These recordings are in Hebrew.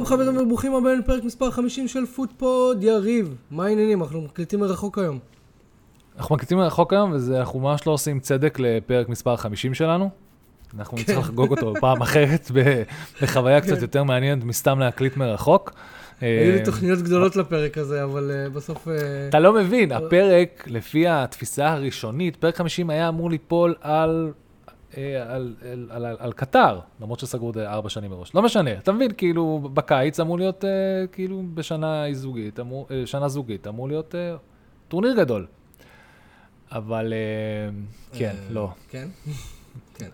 שלום חברים וברוכים הבאים לפרק מספר 50 של פוטפוד, יריב, מה העניינים? אנחנו מקליטים מרחוק היום. אנחנו מקליטים מרחוק היום, ואנחנו ממש לא עושים צדק לפרק מספר 50 שלנו. אנחנו כן. נצטרך לחגוג אותו פעם אחרת, בחוויה קצת כן. יותר מעניינת מסתם להקליט מרחוק. היו לי אה, תוכניות גדולות לפרק הזה, אבל אה, בסוף... אה, אתה לא מבין, הפרק, לפי התפיסה הראשונית, פרק 50 היה אמור ליפול על... אה, על, על, על, על, על קטר, למרות שסגרו את זה ארבע שנים מראש. לא משנה, אתה מבין, כאילו, בקיץ אמור להיות, אה, כאילו, בשנה זוגית, אמור, אה, שנה זוגית, אמור להיות אה, טורניר גדול. אבל אה, כן, אה, לא, כן. כן.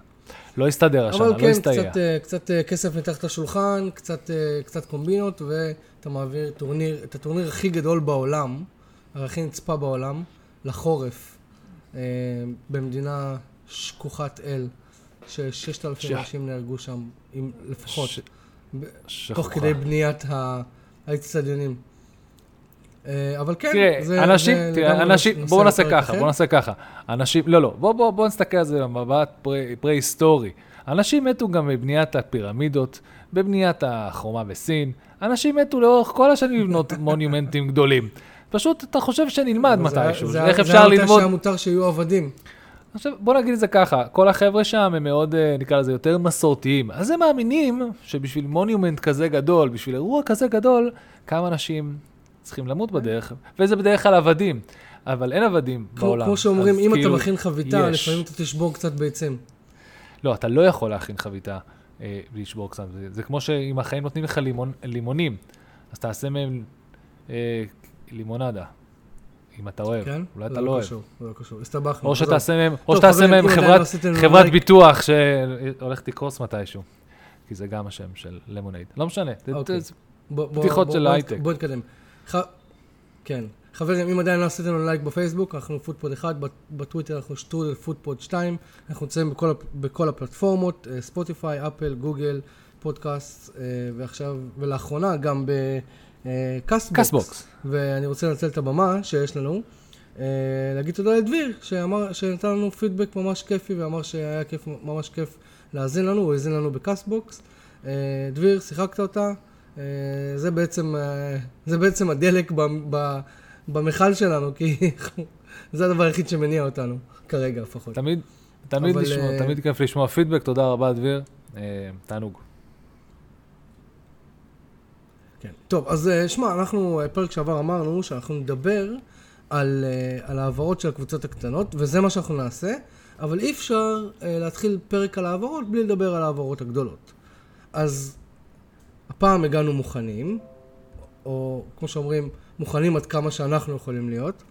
לא הסתדר השנה, אבל לא כן, הסתייע. קצת, אה, קצת אה, כסף מתחת לשולחן, קצת, אה, קצת קומבינות, ואתה מעביר טורניר, את הטורניר הכי גדול בעולם, הכי נצפה בעולם, לחורף, אה, במדינה שכוחת אל, ש-6,000 ש- אנשים נהרגו שם, עם לפחות, ש- ב-. תוך כדי בניית האצטדיונים. אה, אבל כן, תראה, זה, אנשים, זה תראה, אנשים, בואו נעשה ככה. בואו נעשה ככה. אנשים, לא, לא, בואו בוא, בוא נסתכל על זה במבט פרה- פרה-היסטורי. אנשים מתו גם בבניית הפירמידות, בבניית החומה בסין. אנשים מתו לאורך כל השנים לבנות מונומנטים גדולים. פשוט אתה חושב שנלמד זה- מתישהו, זה- איך זה אפשר היה ללמוד. שהיה מותר שיהיו עבדים. עכשיו, בוא נגיד את זה ככה, כל החבר'ה שם הם מאוד, אה, נקרא לזה, יותר מסורתיים. אז הם מאמינים שבשביל מונומנט כזה גדול, בשביל אירוע כזה גדול, כמה אנשים צריכים למות בדרך, וזה בדרך כלל עבדים. אבל אין עבדים כמו, בעולם. כמו שאומרים, אם כאילו, אתה מכין חביתה, יש. לפעמים אתה תשבור קצת ביצים. לא, אתה לא יכול להכין חביתה אה, בלי לשבור קצת. זה, זה כמו שאם החיים נותנים לך לימון, לימונים, אז תעשה מהם אה, לימונדה, אם אתה אוהב. כן? אולי אתה לא אוהב. קשור, זה לא קשור. הסתבכנו. או. שתעשה מהם, או שתעשה מהם חברת, לא ביטוח שהולכת לקרוס מתישהו. כי זה גם השם של Lemonade. לא משנה. אוקיי. בדיחות של הייטק. בוא נתקדם. כן. חברים, אם עדיין לא עשיתם לנו לייק בפייסבוק, אנחנו פוטפוד 1, בת- בטוויטר אנחנו שטרודל פוטפוד 2, אנחנו נמצאים בכל, בכל הפלטפורמות, אה, ספוטיפיי, אפל, גוגל, פודקאסט, אה, ועכשיו, ולאחרונה גם ב Castbox. Castbox. ואני רוצה לנצל את הבמה שיש לנו, אה, להגיד תודה לדביר, שאמר, שנתן לנו פידבק ממש כיפי, ואמר שהיה כיף, ממש כיף להאזין לנו, הוא האזין לנו ב Castbox. אה, דביר, שיחקת אותה, אה, זה בעצם, אה, זה בעצם הדלק ב, ב, במכל שלנו, כי זה הדבר היחיד שמניע אותנו, כרגע לפחות. תמיד, תמיד אבל, לשמוע, אה, תמיד כיף לשמוע פידבק, תודה רבה דביר. אה, תענוג. כן. טוב, אז אה, שמע, אנחנו, אה, פרק שעבר אמרנו שאנחנו נדבר על, אה, על העברות של הקבוצות הקטנות, וזה מה שאנחנו נעשה, אבל אי אפשר להתחיל פרק על העברות בלי לדבר על העברות הגדולות. אז הפעם הגענו מוכנים, או כמו שאומרים, מוכנים עד כמה שאנחנו יכולים להיות.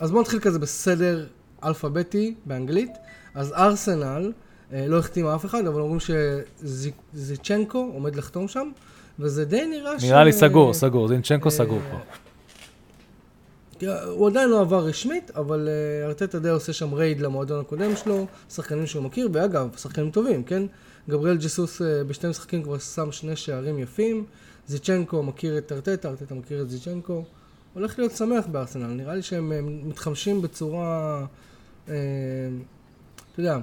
אז בואו נתחיל כזה בסדר אלפביתי באנגלית. אז ארסנל לא החתימה אף אחד, אבל אומרים שזינצ'נקו עומד לחתום שם, וזה די נראה ש... נראה לי סגור, סגור, זינצ'נקו סגור אה, כבר. הוא עדיין לא עבר רשמית, אבל אה, ארטטה די עושה שם raid למועדון הקודם שלו, שחקנים שהוא מכיר, ואגב, שחקנים טובים, כן? גבריאל ג'סוס אה, בשתי משחקים כבר שם שני שערים יפים, זינצ'נקו מכיר את ארטטה, ארטטה מכיר את זינצ'נקו. הולך להיות שמח בארסנל, נראה לי שהם אה, מתחמשים בצורה, אה, אתה יודע,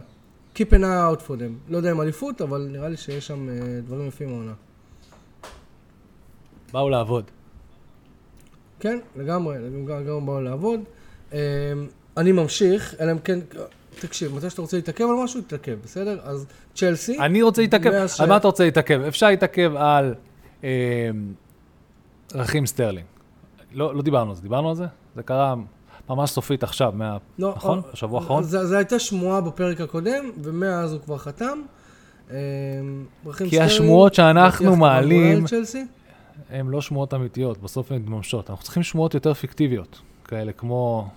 Keep an eye out for them. לא יודע אם אליפות, אבל נראה לי שיש שם אה, דברים יפים העונה. באו לעבוד. כן, לגמרי, לגמרי גם באו לעבוד. אמ, אני ממשיך, אלא אם כן, תקשיב, מתי שאתה רוצה להתעכב על משהו, תתעכב, בסדר? אז צ'לסי, אני רוצה להתעכב, ש- על מה אתה רוצה להתעכב? אפשר להתעכב על אה, רחים סטרלינג. לא, לא דיברנו על זה, דיברנו על זה? זה קרה ממש סופית עכשיו, מה... לא, נכון? אה, בשבוע האחרון? זה הייתה שמועה בפרק הקודם, ומאז הוא כבר חתם. אמ, כי השמועות שאנחנו מעלים-. הן לא שמועות אמיתיות, בסוף הן מתממשות. אנחנו צריכים שמועות יותר פיקטיביות, כאלה כמו...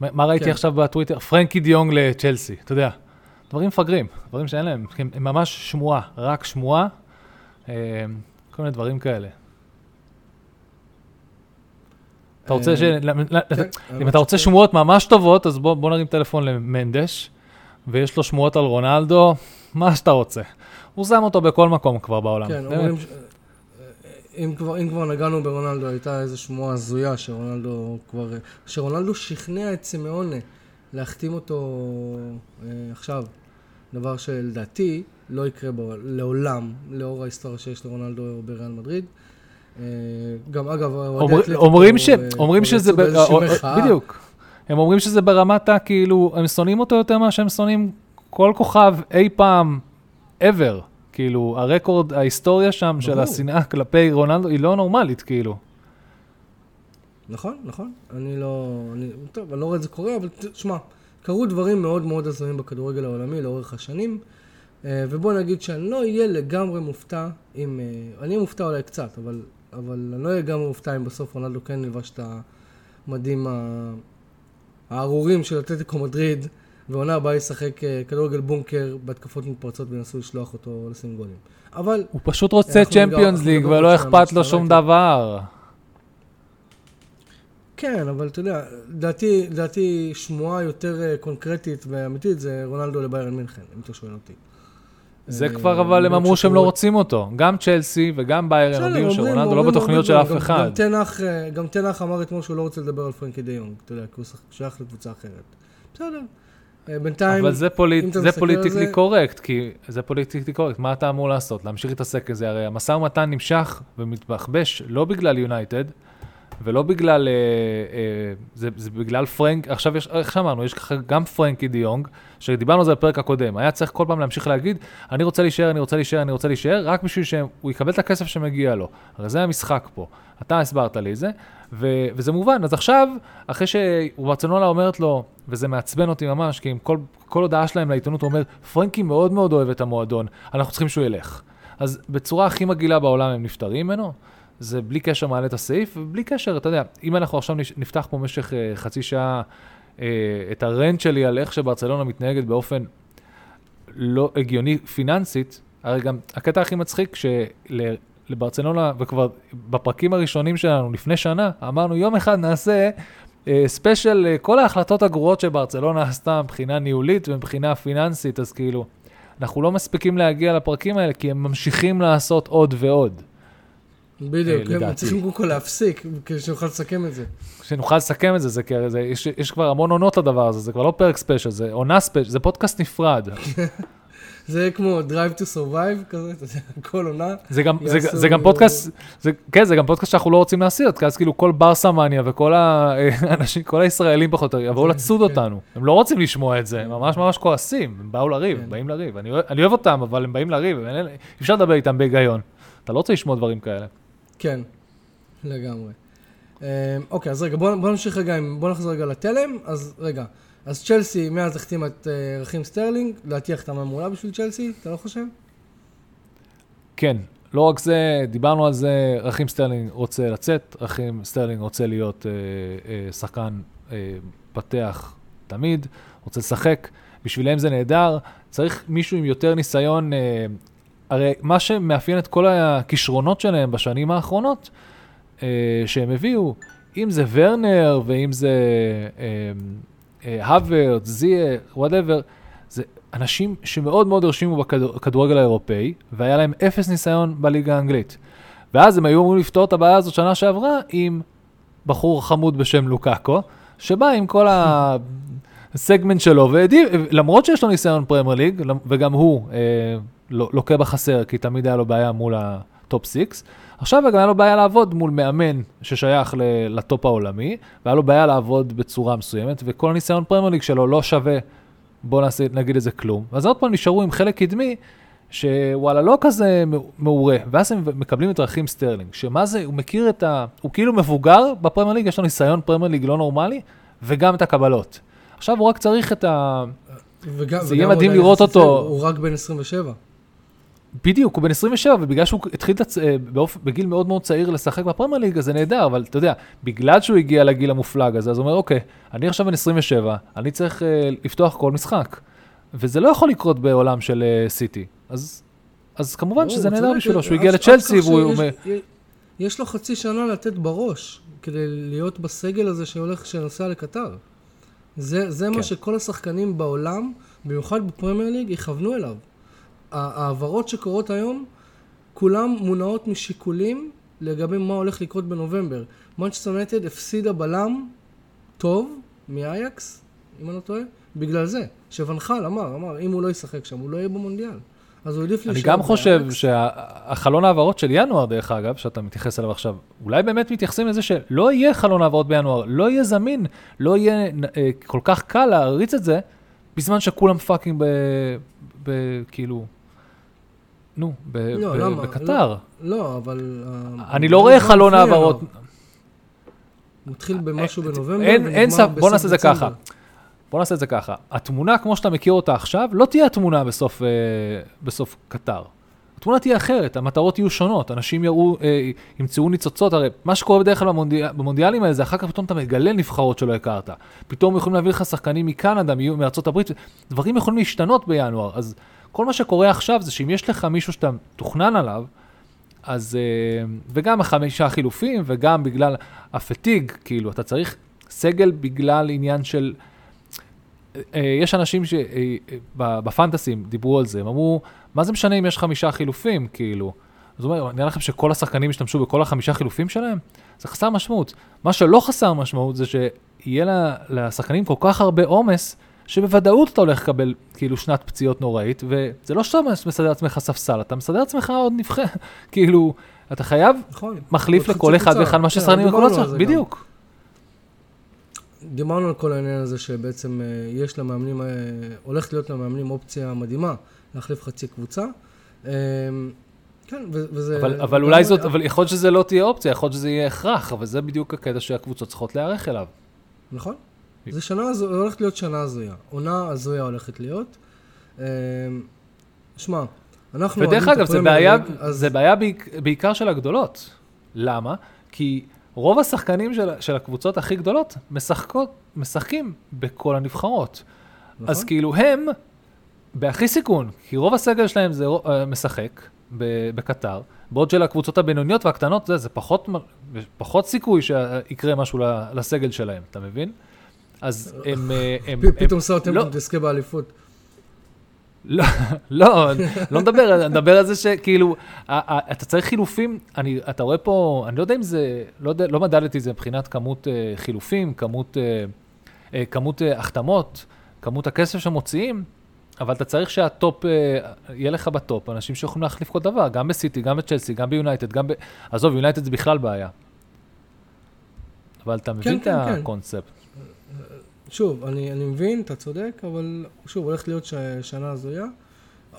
מה ראיתי כן. עכשיו בטוויטר? פרנקי דה יונג לצ'לסי, אתה יודע. דברים מפגרים, דברים שאין להם, הם, ממש שמועה, רק שמועה, אה, כל מיני דברים כאלה. אתה רוצה ש... אה, ל- כן, אם אתה רוצה שמועות ממש טובות, אז בוא, בוא נרים טלפון למנדש, ויש לו שמועות על רונלדו, מה שאתה רוצה. הוא שם אותו בכל מקום כבר בעולם. כן. אומרים, ש- אם כבר, אם כבר נגענו ברונלדו, הייתה איזו שמועה הזויה שרונלדו כבר, שרונלדו שכנע את סימאונה להחתים אותו אה, עכשיו. דבר שלדעתי לא יקרה בו, לעולם, לאור ההיסטוריה שיש לרונלדו בריאל מדריד. אה, גם אגב, אוהדי אומרים ש- אה, אומרים כבר שזה, ב- אה. בדיוק. הם אומרים שזה ברמת ה... כאילו, הם שונאים אותו יותר ממה שהם שונאים כל כוכב אי פעם, ever. כאילו, הרקורד, ההיסטוריה שם של ברור. השנאה כלפי רונלדו היא לא נורמלית, כאילו. נכון, נכון. אני לא... אני, טוב, אני לא רואה את זה קורה, אבל תשמע, קרו דברים מאוד מאוד הזויים בכדורגל העולמי לאורך השנים, אה, ובוא נגיד שאני לא אהיה לגמרי מופתע אם... אה, אני מופתע אולי קצת, אבל, אבל אני לא אהיה לגמרי מופתע אם בסוף רונלדו כן ילבש את המדים הארורים של אתלטיקו מדריד, ועונה הבאה ישחק אה, כדורגל בונקר בהתקפות מתפרצות וינסו לשלוח אותו לשים גולים. אבל הוא פשוט רוצה צ'מפיונס ליג ולא אכפת לו שאתה שום. דבר. כן, אבל אתה יודע, לדעתי, לדעתי שמועה יותר אה, קונקרטית ואמיתית זה רונלדו לביירן מינכן, אם אתה שואל אותי. זה אה, כבר, אבל הם לא אמרו שהם לא רוצים אותו. גם צ'לסי וגם ביירן אומרים- שרונלדו לא בתוכניות של אף אחד. גם תנח, אמר אתמול שהוא לא רוצה לדבר על פרנקי דה יונג, אתה יודע, כי הוא שייך לקבוצה אחרת. בסדר. אה, בינתיים, אבל זה, polit, אם אתה זה politically זה- correct, כי זה politically correct, מה אתה אמור לעשות? להמשיך להתעסק בזה, הרי המשא ומתן נמשך ומתבחבש לא בגלל יונייטד, ולא בגלל, אה, אה, זה, זה בגלל פרנק, עכשיו יש, איך שאמרנו, יש ככה גם פרנקי דיונג, שדיברנו על זה בפרק הקודם, היה צריך כל פעם להמשיך להגיד, אני רוצה להישאר, אני רוצה להישאר, אני רוצה להישאר, רק בשביל שהוא יקבל את הכסף שמגיע לו. הרי זה המשחק פה. אתה הסברת לי את זה, ו- וזה מובן. אז עכשיו, אחרי שברצלונה אומרת לו, וזה מעצבן אותי ממש, כי עם כל, כל הודעה שלהם לעיתונות הוא אומר, פרנקי מאוד מאוד אוהב את המועדון, אנחנו צריכים שהוא ילך. אז בצורה הכי מגעילה בעולם הם נפטרים ממנו, זה בלי קשר מעלה את הסעיף, ובלי קשר, אתה יודע, אם אנחנו עכשיו נפתח פה במשך uh, חצי שעה uh, את הרנט שלי על איך שברצלונה מתנהגת באופן לא הגיוני פיננסית, הרי גם הקטע הכי מצחיק, שלברצלונה, וכבר בפרקים הראשונים שלנו לפני שנה, אמרנו יום אחד נעשה ספיישל אה, כל ההחלטות הגרועות שברצלונה עשתה מבחינה ניהולית ומבחינה פיננסית, אז כאילו, אנחנו לא מספיקים להגיע לפרקים האלה, כי הם ממשיכים לעשות עוד ועוד. בדיוק, אה, הם לדעתי. צריכים קודם כל להפסיק, כדי שנוכל לסכם את זה. שנוכל לסכם את זה, זה, זה יש, יש כבר המון עונות לדבר הזה, זה כבר לא פרק ספיישל, זה עונה ספיישל, זה פודקאסט נפרד. זה כמו Drive to Survive כזה, אתה יודע, כל עונה. זה גם, זה, זה גם פודקאסט, זה, כן, זה גם פודקאסט שאנחנו לא רוצים להסיר, כי אז כאילו כל ברסה מאניה וכל האנשים, כל הישראלים פחות או יותר יבואו לצוד כן. אותנו. הם לא רוצים לשמוע את זה, הם ממש ממש כועסים, הם באו לריב, כן. הם באים לריב. אני, אני אוהב אותם, אבל הם באים לריב, אי אפשר לדבר איתם בהיגיון. אתה לא רוצה לשמוע דברים כאלה. כן, לגמרי. אה, אוקיי, אז רגע, בוא, בוא נמשיך רגע, בוא נחזור רגע לתלם. אז רגע, אז צ'לסי מאז החתימה את אה, רחים סטרלינג, לדעתי החתמה מעולה בשביל צ'לסי, אתה לא חושב? כן, לא רק זה, דיברנו על זה, רחים סטרלינג רוצה לצאת, רחים סטרלינג רוצה להיות אה, אה, שחקן אה, פותח תמיד, רוצה לשחק, בשבילם זה נהדר, צריך מישהו עם יותר ניסיון, אה, הרי מה שמאפיין את כל הכישרונות שלהם בשנים האחרונות, אה, שהם הביאו, אם זה ורנר ואם זה אה, האברץ, זיאש, whatever, זה אנשים שמאוד מאוד הרשימו בכדורגל האירופאי, והיה להם אפס ניסיון בליגה האנגלית. ואז הם היו אמורים לפתור את הבעיה הזאת שנה שעברה עם בחור חמוד בשם לוקאקו, שבא עם כל הסגמנט שלו, ולמרות שיש לו ניסיון פרמייר ליג, וגם הוא אה, לו- לוקה בחסר, כי תמיד היה לו בעיה מול הטופ 6, עכשיו גם היה לו בעיה לעבוד מול מאמן ששייך לטופ העולמי, והיה לו בעיה לעבוד בצורה מסוימת, וכל הניסיון פרמייר ליג שלו לא שווה, בוא נעשה, נגיד את זה כלום. ואז עוד פעם נשארו עם חלק קדמי, שוואלה, לא כזה מעורה, ואז הם מקבלים את רחים סטרלינג, שמה זה, הוא מכיר את ה... הוא כאילו מבוגר בפרמייר ליג, יש לו ניסיון פרמייר ליג לא נורמלי, וגם את הקבלות. עכשיו הוא רק צריך את ה... וגם, זה יהיה מדהים לראות אותו. הוא רק בן 27. בדיוק, הוא בן 27, ובגלל שהוא התחיל לצ... אה, באופ... בגיל מאוד מאוד צעיר לשחק בפרמייר ליג, אז זה נהדר, אבל אתה יודע, בגלל שהוא הגיע לגיל המופלג הזה, אז הוא אומר, אוקיי, אני עכשיו בן 27, אני צריך אה, לפתוח כל משחק. וזה לא יכול לקרות בעולם של אה, סיטי. אז, אז כמובן ברור, שזה הוא נהדר בשבילו, שהוא הגיע לצ'לסי, והוא... שיש- יש- יש לו חצי שנה לתת בראש, כדי להיות בסגל הזה שהולך, שנוסע לקטר. זה, זה כן. מה שכל השחקנים בעולם, במיוחד בפרמייר ליג, יכוונו אליו. ההעברות שקורות היום, כולן מונעות משיקולים לגבי מה הולך לקרות בנובמבר. מנצ'סטר יונייטד הפסידה בלם טוב מאייקס, אם אני לא טועה, בגלל זה. שוונחל אמר, אמר, אם הוא לא ישחק שם, הוא לא יהיה במונדיאל. אז הוא העדיף אני להישאר גם חושב. שהחלון העברות של ינואר, דרך אגב, שאתה מתייחס אליו עכשיו, אולי באמת מתייחסים לזה שלא יהיה חלון העברות בינואר, לא יהיה זמין, לא יהיה אה, כל כך קל להריץ את זה, בזמן שכולם פאקינג ב... ב... כאילו... נו, ב, לא, ב, למה? בקטר. לא, אבל... אה, אני לא רואה חלון לפני העברות. ינואר. מתחיל במשהו בנובמבר, אין, אין סף, בוא נעשה את זה דצמבר. ככה. בוא נעשה את זה ככה. התמונה, כמו שאתה מכיר אותה עכשיו, לא תהיה התמונה בסוף, אה, בסוף קטר. התמונה תהיה אחרת, המטרות יהיו שונות, אנשים יראו, אה, ימצאו ניצוצות, הרי מה שקורה בדרך כלל במונדיאל, במונדיאלים האלה זה אחר כך פתאום אתה מגלה נבחרות שלא הכרת. פתאום יכולים להביא לך שחקנים מקנדה, מארצות הברית, דברים יכולים להשתנות בינואר. אז כל מה שקורה עכשיו זה שאם יש לך מישהו שאתה מתוכנן עליו, אז, אה, וגם החמישה חילופים, וגם בגלל הפטיג, כאילו, אתה צריך סגל בגלל עניין של... אה, יש אנשים שבפנטסים דיברו על זה, הם אמרו, מה זה משנה אם יש חמישה חילופים, כאילו? אז הוא אומר, נראה לכם שכל השחקנים ישתמשו בכל החמישה חילופים שלהם? זה חסר משמעות. מה שלא חסר משמעות זה שיהיה לשחקנים כל כך הרבה עומס, שבוודאות אתה הולך לקבל כאילו שנת פציעות נוראית, וזה לא שאתה מסדר לעצמך ספסל, אתה מסדר לעצמך עוד נבחרת, כאילו, אתה חייב נכון. מחליף לכל אחד. ואחד כן, דיברנו על בקבוצה, זה גם. בדיוק. דיברנו על כל העניין הזה שבעצם אה, יש למאמנים, אה, הולכת להיות למאמנים אופציה מדהימה להחליף חצי קבוצה. אה, כן, וזה... אבל, אבל אולי זאת, אבל יכול להיות שזה לא תהיה אופציה, יכול להיות שזה יהיה הכרח, אבל זה בדיוק הקטע שהקבוצות צריכות להיערך אליו. נכון. זה שנה, הזו- הולכת להיות שנה הזויה. עונה הזויה הולכת להיות. אה, שמע, אנחנו... ודרך אגב, זה בעיה, אז זה בעיה בעיק, בעיקר של הגדולות. למה? כי רוב השחקנים של, של הקבוצות הכי גדולות משחקות, משחקים בכל הנבחרות. נכון? אז כאילו הם בהכי סיכון, כי רוב הסגל שלהם זה אה, משחק בקטר, בעוד שלקבוצות הבינוניות והקטנות זה, זה פחות, פחות סיכוי שיקרה משהו לסגל שלהם, אתה מבין? אז הם... אה, הם, פתאום סאוטהמפטון לא. תזכה באליפות. לא, לא, לא מדבר, אני מדבר על זה שכאילו, אתה צריך חילופים, אני, אתה רואה פה, אני לא יודע אם זה, לא, יודע, לא מדדתי את זה מבחינת כמות אה, חילופים, כמות, אה, כמות אה, החתמות, כמות הכסף שמוציאים, אבל אתה צריך שהטופ, אה, יהיה לך בטופ, אנשים שיכולים להחליף כל דבר, גם בסיטי, גם בצ'לסי, גם ביונייטד, גם ב... עזוב, יונייטד זה בכלל בעיה. אבל אתה מבין כן, את כן. הקונספט. שוב, אני, אני מבין, אתה צודק, אבל שוב, הולכת להיות ש, שנה הזויה.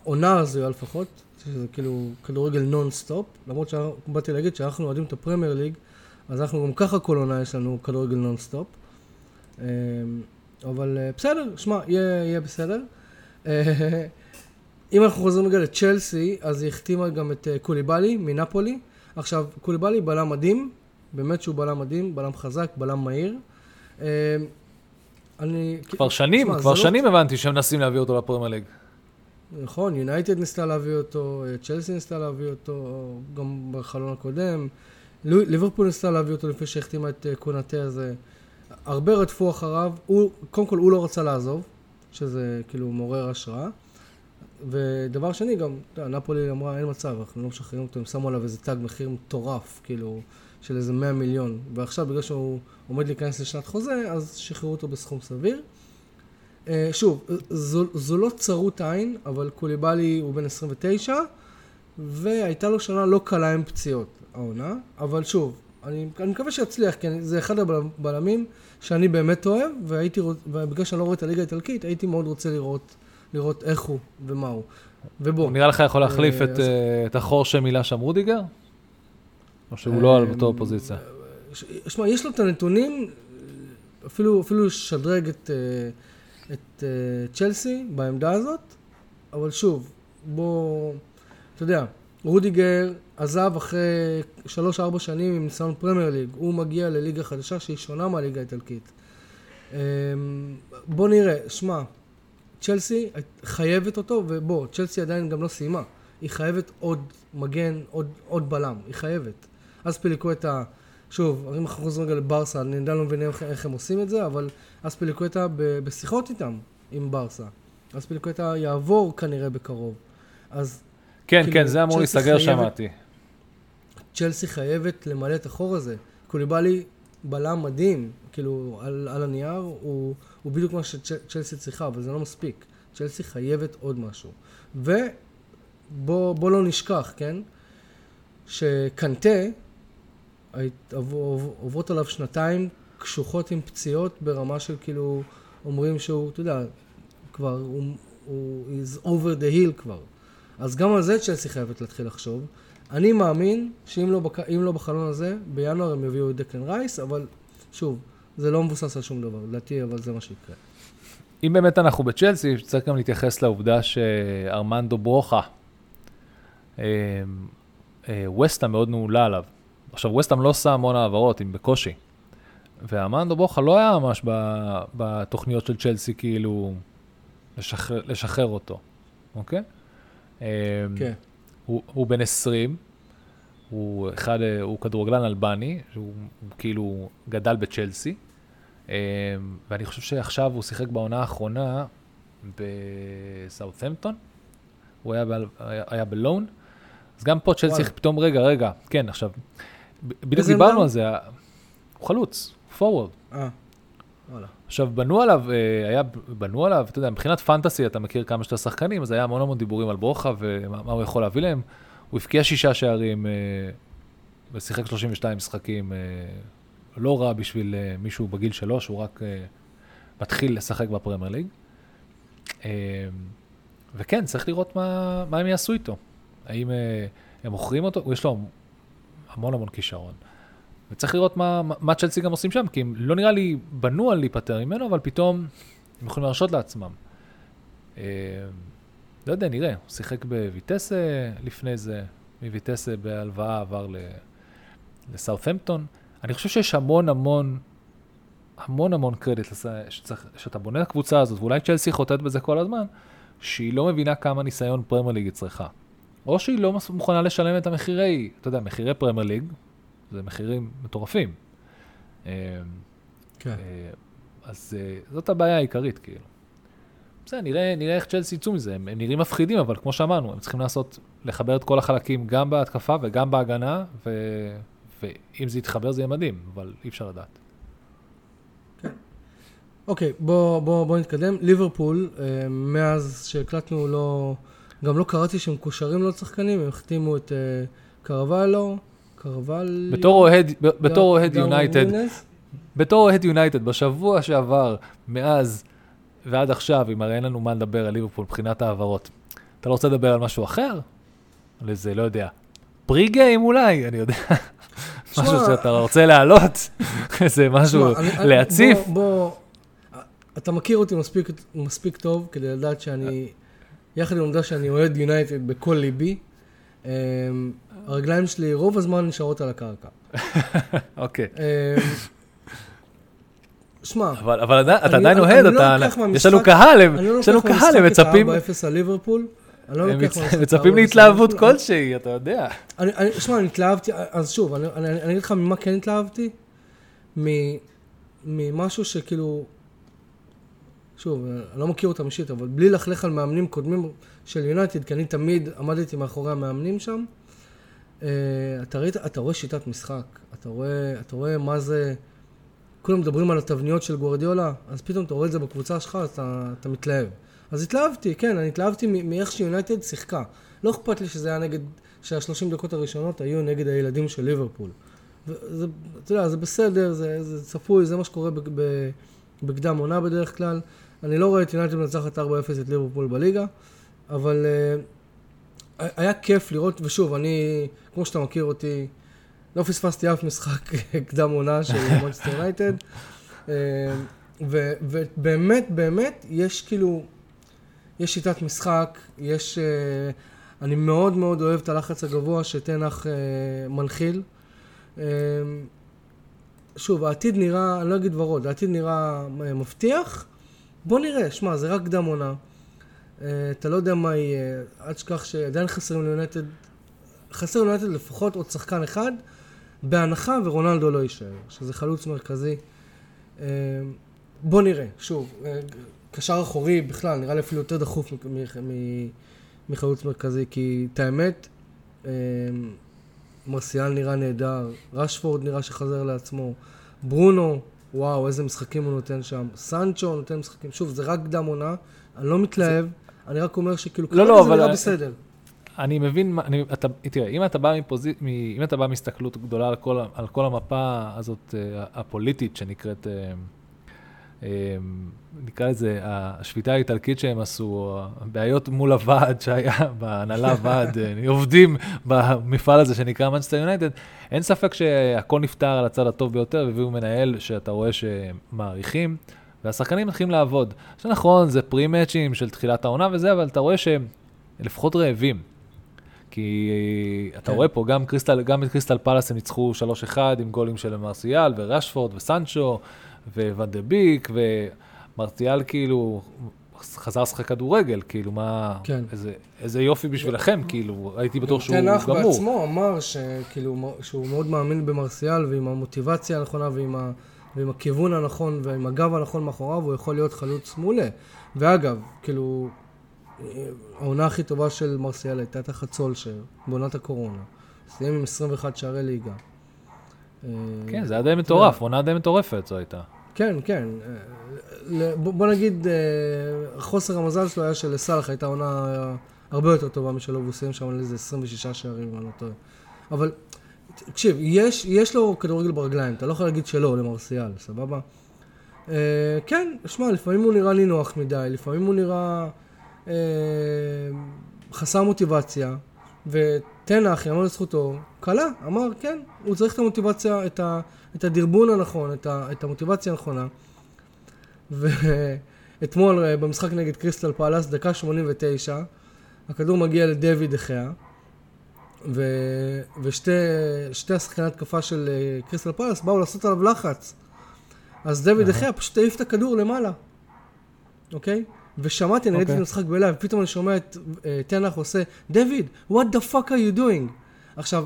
עונה הזויה לפחות, שזה כאילו כדורגל נונסטופ, למרות שבאתי להגיד שאנחנו אוהדים את הפרמייר ליג, אז אנחנו גם ככה כל עונה יש לנו כדורגל נונסטופ. אמ, אבל אה, בסדר, שמע, יהיה, יהיה בסדר. אה, אם אנחנו חוזרים רגע לצ'לסי, אז היא החתימה גם את אה, קוליבאלי מנפולי. עכשיו, קוליבאלי בלם מדהים, באמת שהוא בלם מדהים, בלם חזק, בלם מהיר. אני... כבר שנים, תשמע, כבר לא- שנים הבנתי שהם מנסים להביא אותו לפרמייר ליג. נכון, יונייטד ניסתה להביא אותו, אה, צ'לסי ניסתה להביא אותו, גם בחלון הקודם. ליברפול ניסתה להביא אותו לפני שהחתימה את אה, קונאטה הזה. הרבה רדפו אחריו, הוא, קודם כל הוא לא רצה לעזוב, שזה כאילו מעורר השראה. ודבר שני, גם, אתה יודע, נפולי אמרה, אין מצב, אנחנו לא משחררים אותו, הם שמו עליו איזה תג מחיר מטורף, כאילו, של איזה 100 מיליון. ועכשיו, בגלל שהוא עומד להיכנס לשנת חוזה, אז שחררו אותו בסכום סביר. אה, שוב, זו, זו לא צרות עין, אבל קוליבאלי הוא בן 29, והייתה לו שנה לא קלה עם פציעות, העונה, אבל שוב, אני, אני מקווה שיצליח, כי אני, זה אחד הבלמים שאני באמת אוהב, והייתי, ובגלל שאני לא רואה את הליגה האיטלקית, הייתי מאוד רוצה לראות, לראות איך הוא ומה הוא. ובוא, נראה לך יכול להחליף אה, את, אז- אה, את החור שמילא שם רודיגר? או שהוא לא על אה, אותו פוזיציה? ש- שמע, יש לו את הנתונים, אפילו, אפילו לשדרג את, אה, את אה, צ'לסי בעמדה הזאת, אבל שוב, בוא, אתה יודע, רודיגר עזב אחרי 3-4 שנים עם ניסיון פרמייר ליג, הוא מגיע לליגה חדשה שהיא שונה מהליגה האיטלקית. אה, בוא נראה, שמע, צ'לסי חייבת אותו, ובוא, צ'לסי עדיין גם לא סיימה. היא חייבת עוד מגן, עוד, עוד בלם, היא חייבת. אז פיליקווטה, שוב, אם אנחנו חוזרים רגע לברסה, אני עדיין לא מבין איך, איך הם עושים את זה, אבל אז פיליקווטה ב- בשיחות איתם, עם ברסה. אז פיליקווטה יעבור כנראה בקרוב. אז כן, כאילו, כן, זה אמור להיסגר, שמעתי. צ'לסי חייבת למלא את החור הזה. קוליבאלי בלם מדהים, כאילו, על, על הנייר, הוא, הוא בדיוק מה שצ'לסי צריכה, אבל זה לא מספיק. צ'לסי חייבת עוד משהו. ובוא לא נשכח, כן? שקנטה, עוברות עליו שנתיים קשוחות עם פציעות ברמה של כאילו, אומרים שהוא, אתה יודע, כבר, הוא, הוא is over the hill כבר. אז גם על זה צ'לסי חייבת להתחיל לחשוב. אני מאמין שאם לא, בק... לא בחלון הזה, בינואר הם יביאו את דקלן רייס, אבל שוב, זה לא מבוסס על שום דבר, לדעתי, אבל זה מה שיקרה. אם באמת אנחנו בצ'לסי, צריך גם להתייחס לעובדה שארמנדו ברוכה, אה, אה, וסטה מאוד נעולה עליו. עכשיו, וסטאם לא עושה המון העברות, אם בקושי. וארמנדו ברוכה לא היה ממש בתוכניות של צ'לסי, כאילו, לשחרר, לשחרר אותו, אוקיי? כן. הוא, הוא בן 20, הוא אחד, הוא כדורגלן אלבני, שהוא כאילו גדל בצ'לסי, אמ, ואני חושב שעכשיו הוא שיחק בעונה האחרונה בסאות'מפטון, הוא היה, ב, היה בלון, אז גם פה צ'לסי פתאום, רגע, רגע, כן, עכשיו, בדיוק דיברנו על זה, הוא חלוץ, פורוורד. אה. עכשיו, בנו עליו, אה, היה, בנו עליו, אתה יודע, מבחינת פנטסי, אתה מכיר כמה שאתה שחקנים, אז היה המון המון דיבורים על ברוכה ומה הוא יכול להביא להם. הוא הבקיע שישה שערים אה, ושיחק 32 משחקים, לא רע בשביל מישהו בגיל שלו, שהוא רק מתחיל לשחק בפרמייר ליג. וכן, צריך לראות מה, מה הם יעשו איתו. האם הם מוכרים אותו? יש לו המון המון כישרון. וצריך לראות מה, מה צ'לסי גם עושים שם, כי הם לא נראה לי בנו על להיפטר ממנו, אבל פתאום הם יכולים להרשות לעצמם. אה, לא יודע, נראה. הוא שיחק בויטסה לפני זה, מויטסה בהלוואה עבר לסאות'מפטון. אני חושב שיש המון המון, המון המון קרדיט שצריך, שאתה בונה את הקבוצה הזאת, ואולי צ'לסי חוטאת בזה כל הזמן, שהיא לא מבינה כמה ניסיון פרמייר ליג היא צריכה. או שהיא לא מוכנה לשלם את המחירי, אתה יודע, מחירי פרמייר ליג, זה מחירים מטורפים. אה, כן. אה, אז אה, זאת הבעיה העיקרית, כאילו. בסדר, נראה, נראה איך צ'לסי יצאו מזה, הם, הם נראים מפחידים, אבל כמו שאמרנו, הם צריכים לעשות, לחבר את כל החלקים גם בהתקפה וגם בהגנה, ו, ואם זה יתחבר זה יהיה מדהים, אבל אי אפשר לדעת. כן. אוקיי, בוא, בוא, בוא נתקדם. ליברפול, מאז שהקלטנו, לא, גם לא קראתי שהם מקושרים לעוד שחקנים, הם החתימו את קרוולו, קרוול... בתור אוהד, יונייטד, בתור אוהד יונייטד, בשבוע שעבר, מאז ועד עכשיו, אם הרי אין לנו מה לדבר על ליברפול מבחינת העברות, אתה לא רוצה לדבר על משהו אחר? על איזה, לא יודע, פרי גיים אולי, אני יודע. משהו שאתה רוצה להעלות, איזה משהו להציף. בוא, אתה מכיר אותי מספיק טוב כדי לדעת שאני, יחד עם העובדה שאני אוהד יונייטד בכל ליבי, אמ, הרגליים שלי רוב הזמן נשארות על הקרקע. אוקיי. אמ, שמע, אבל, אבל אתה עדיין אוהד, לא אתה, יש לנו קהל, יש לנו קהל, הם מצפים... אני לא לוקח משחק את 4-0 על ליברפול, אני לא לוקח הם מצפים להתלהבות כלשהי, אתה יודע. שמע, אני התלהבתי, אז שוב, אני אגיד לך ממה כן התלהבתי, ממשהו שכאילו, שוב, אני לא מכיר אותם אישית, אבל בלי ללכלך על מאמנים קודמים של יונייטד, כי אני תמיד עמדתי מאחורי המאמנים שם, אה, אתה, ראית, אתה רואה שיטת משחק, אתה רואה, אתה רואה מה זה, כולם מדברים על התבניות של גוורדיולה, אז פתאום אתה רואה את זה בקבוצה שלך, אז אתה, אתה מתלהב. אז התלהבתי, כן, אני התלהבתי מאיך שיונייטד שיחקה. לא אכפת לי שזה היה נגד, שהשלושים דקות הראשונות היו נגד הילדים של ליברפול. וזה, אתה יודע, זה בסדר, זה, זה צפוי, זה מה שקורה בקדם עונה בדרך כלל. אני לא רואה את יונייטד מנצחת 4-0 את ליברפול בליגה, אבל uh, היה כיף לראות, ושוב, אני, כמו שאתה מכיר אותי, לא פספסתי אף משחק קדם עונה של מונצ'סטר יונייטד. אה, ובאמת, באמת, יש כאילו, יש שיטת משחק, יש... אה, אני מאוד מאוד אוהב את הלחץ הגבוה שתנח אה, מנחיל. שוב, העתיד נראה, אני לא אגיד ורוד, העתיד נראה מבטיח. בוא נראה, שמע, זה רק קדם עונה. אה, אתה לא יודע מה יהיה, אל תשכח שעדיין חסרים ליונטד, חסר ליונטד לפחות עוד שחקן אחד, בהנחה ורונלדו לא יישאר, שזה חלוץ מרכזי. אה, בוא נראה, שוב, אה, קשר אחורי בכלל, נראה לי אפילו יותר דחוף מחלוץ מרכזי, כי את האמת, מרסיאל נראה נהדר, רשפורד נראה שחזר לעצמו, ברונו, וואו, איזה משחקים הוא נותן שם. סנצ'ו נותן משחקים. שוב, זה רק קדם עונה, אני לא מתלהב, אני רק אומר שכאילו, לא, לא, זה אבל- נראה בסדר. אני מבין, אני, אתה, תראה, אם אתה בא מפוזי, מ, אם אתה בא מהסתכלות גדולה על כל, על כל המפה הזאת אה, הפוליטית שנקראת, אה, אה, נקרא לזה, השביתה האיטלקית שהם עשו, הבעיות מול הוועד שהיה בהנהלה ועד, אה, עובדים במפעל הזה שנקרא מנצ'סטר יונייטד, אין ספק שהכל נפתר על הצד הטוב ביותר, והביאו מנהל שאתה רואה שמעריכים, והשחקנים מתחילים לעבוד. עכשיו נכון, זה פרי-מאצ'ים של תחילת העונה וזה, אבל אתה רואה שהם לפחות רעבים. כי אתה כן. רואה פה, גם, קריסטל, גם את קריסטל פלאס הם ניצחו 3-1 עם גולים של מרסיאל ורשפורד וסנצ'ו וואן דה ביק, ומרסיאל כאילו חזר לשחק כדורגל, כאילו מה, כן. איזה, איזה יופי בשבילכם, כאילו, הייתי בטוח שהוא תנח גמור. בעצמו אמר שכאילו, שהוא מאוד מאמין במרסיאל ועם המוטיבציה הנכונה ועם, ה, ועם הכיוון הנכון ועם הגב הנכון מאחוריו, הוא יכול להיות חלוץ מעולה. ואגב, כאילו, העונה הכי טובה של מרסיאל הייתה תחת סולשר, בעונת הקורונה. סיים עם 21 שערי ליגה. אה, כן, זה היה די מטורף, עונה די מטורפת זו הייתה. כן, כן. אה, בוא נגיד, אה, חוסר המזל שלו היה שלסאלח הייתה עונה הרבה יותר טובה משלו, והוא שם על איזה 26 שערים, אני לא טועה. אבל, תקשיב, יש, יש לו כדורגל ברגליים, אתה לא יכול להגיד שלא למרסיאל, סבבה? אה, כן, שמע, לפעמים הוא נראה נינוח מדי, לפעמים הוא נראה אה, חסר מוטיבציה, ותנח, יאמר לזכותו, קלה, אמר, כן, הוא צריך את המוטיבציה, את, ה, את הדרבון הנכון, את, ה, את המוטיבציה הנכונה. ואתמול אה, במשחק נגד קריסטל פאלאס, דקה 89, הכדור מגיע לדויד דחיה, ו... ושתי שתי השחקני התקפה של אה, קריסטל פאלאס באו לעשות עליו לחץ. אז דויד אהה. דחיה פשוט העיף את הכדור למעלה, אוקיי? ושמעתי, אני ראיתי את אוקיי. המשחק בלייב, פתאום אני שומע את אה, תנח עושה, דויד, what the fuck are you doing? עכשיו,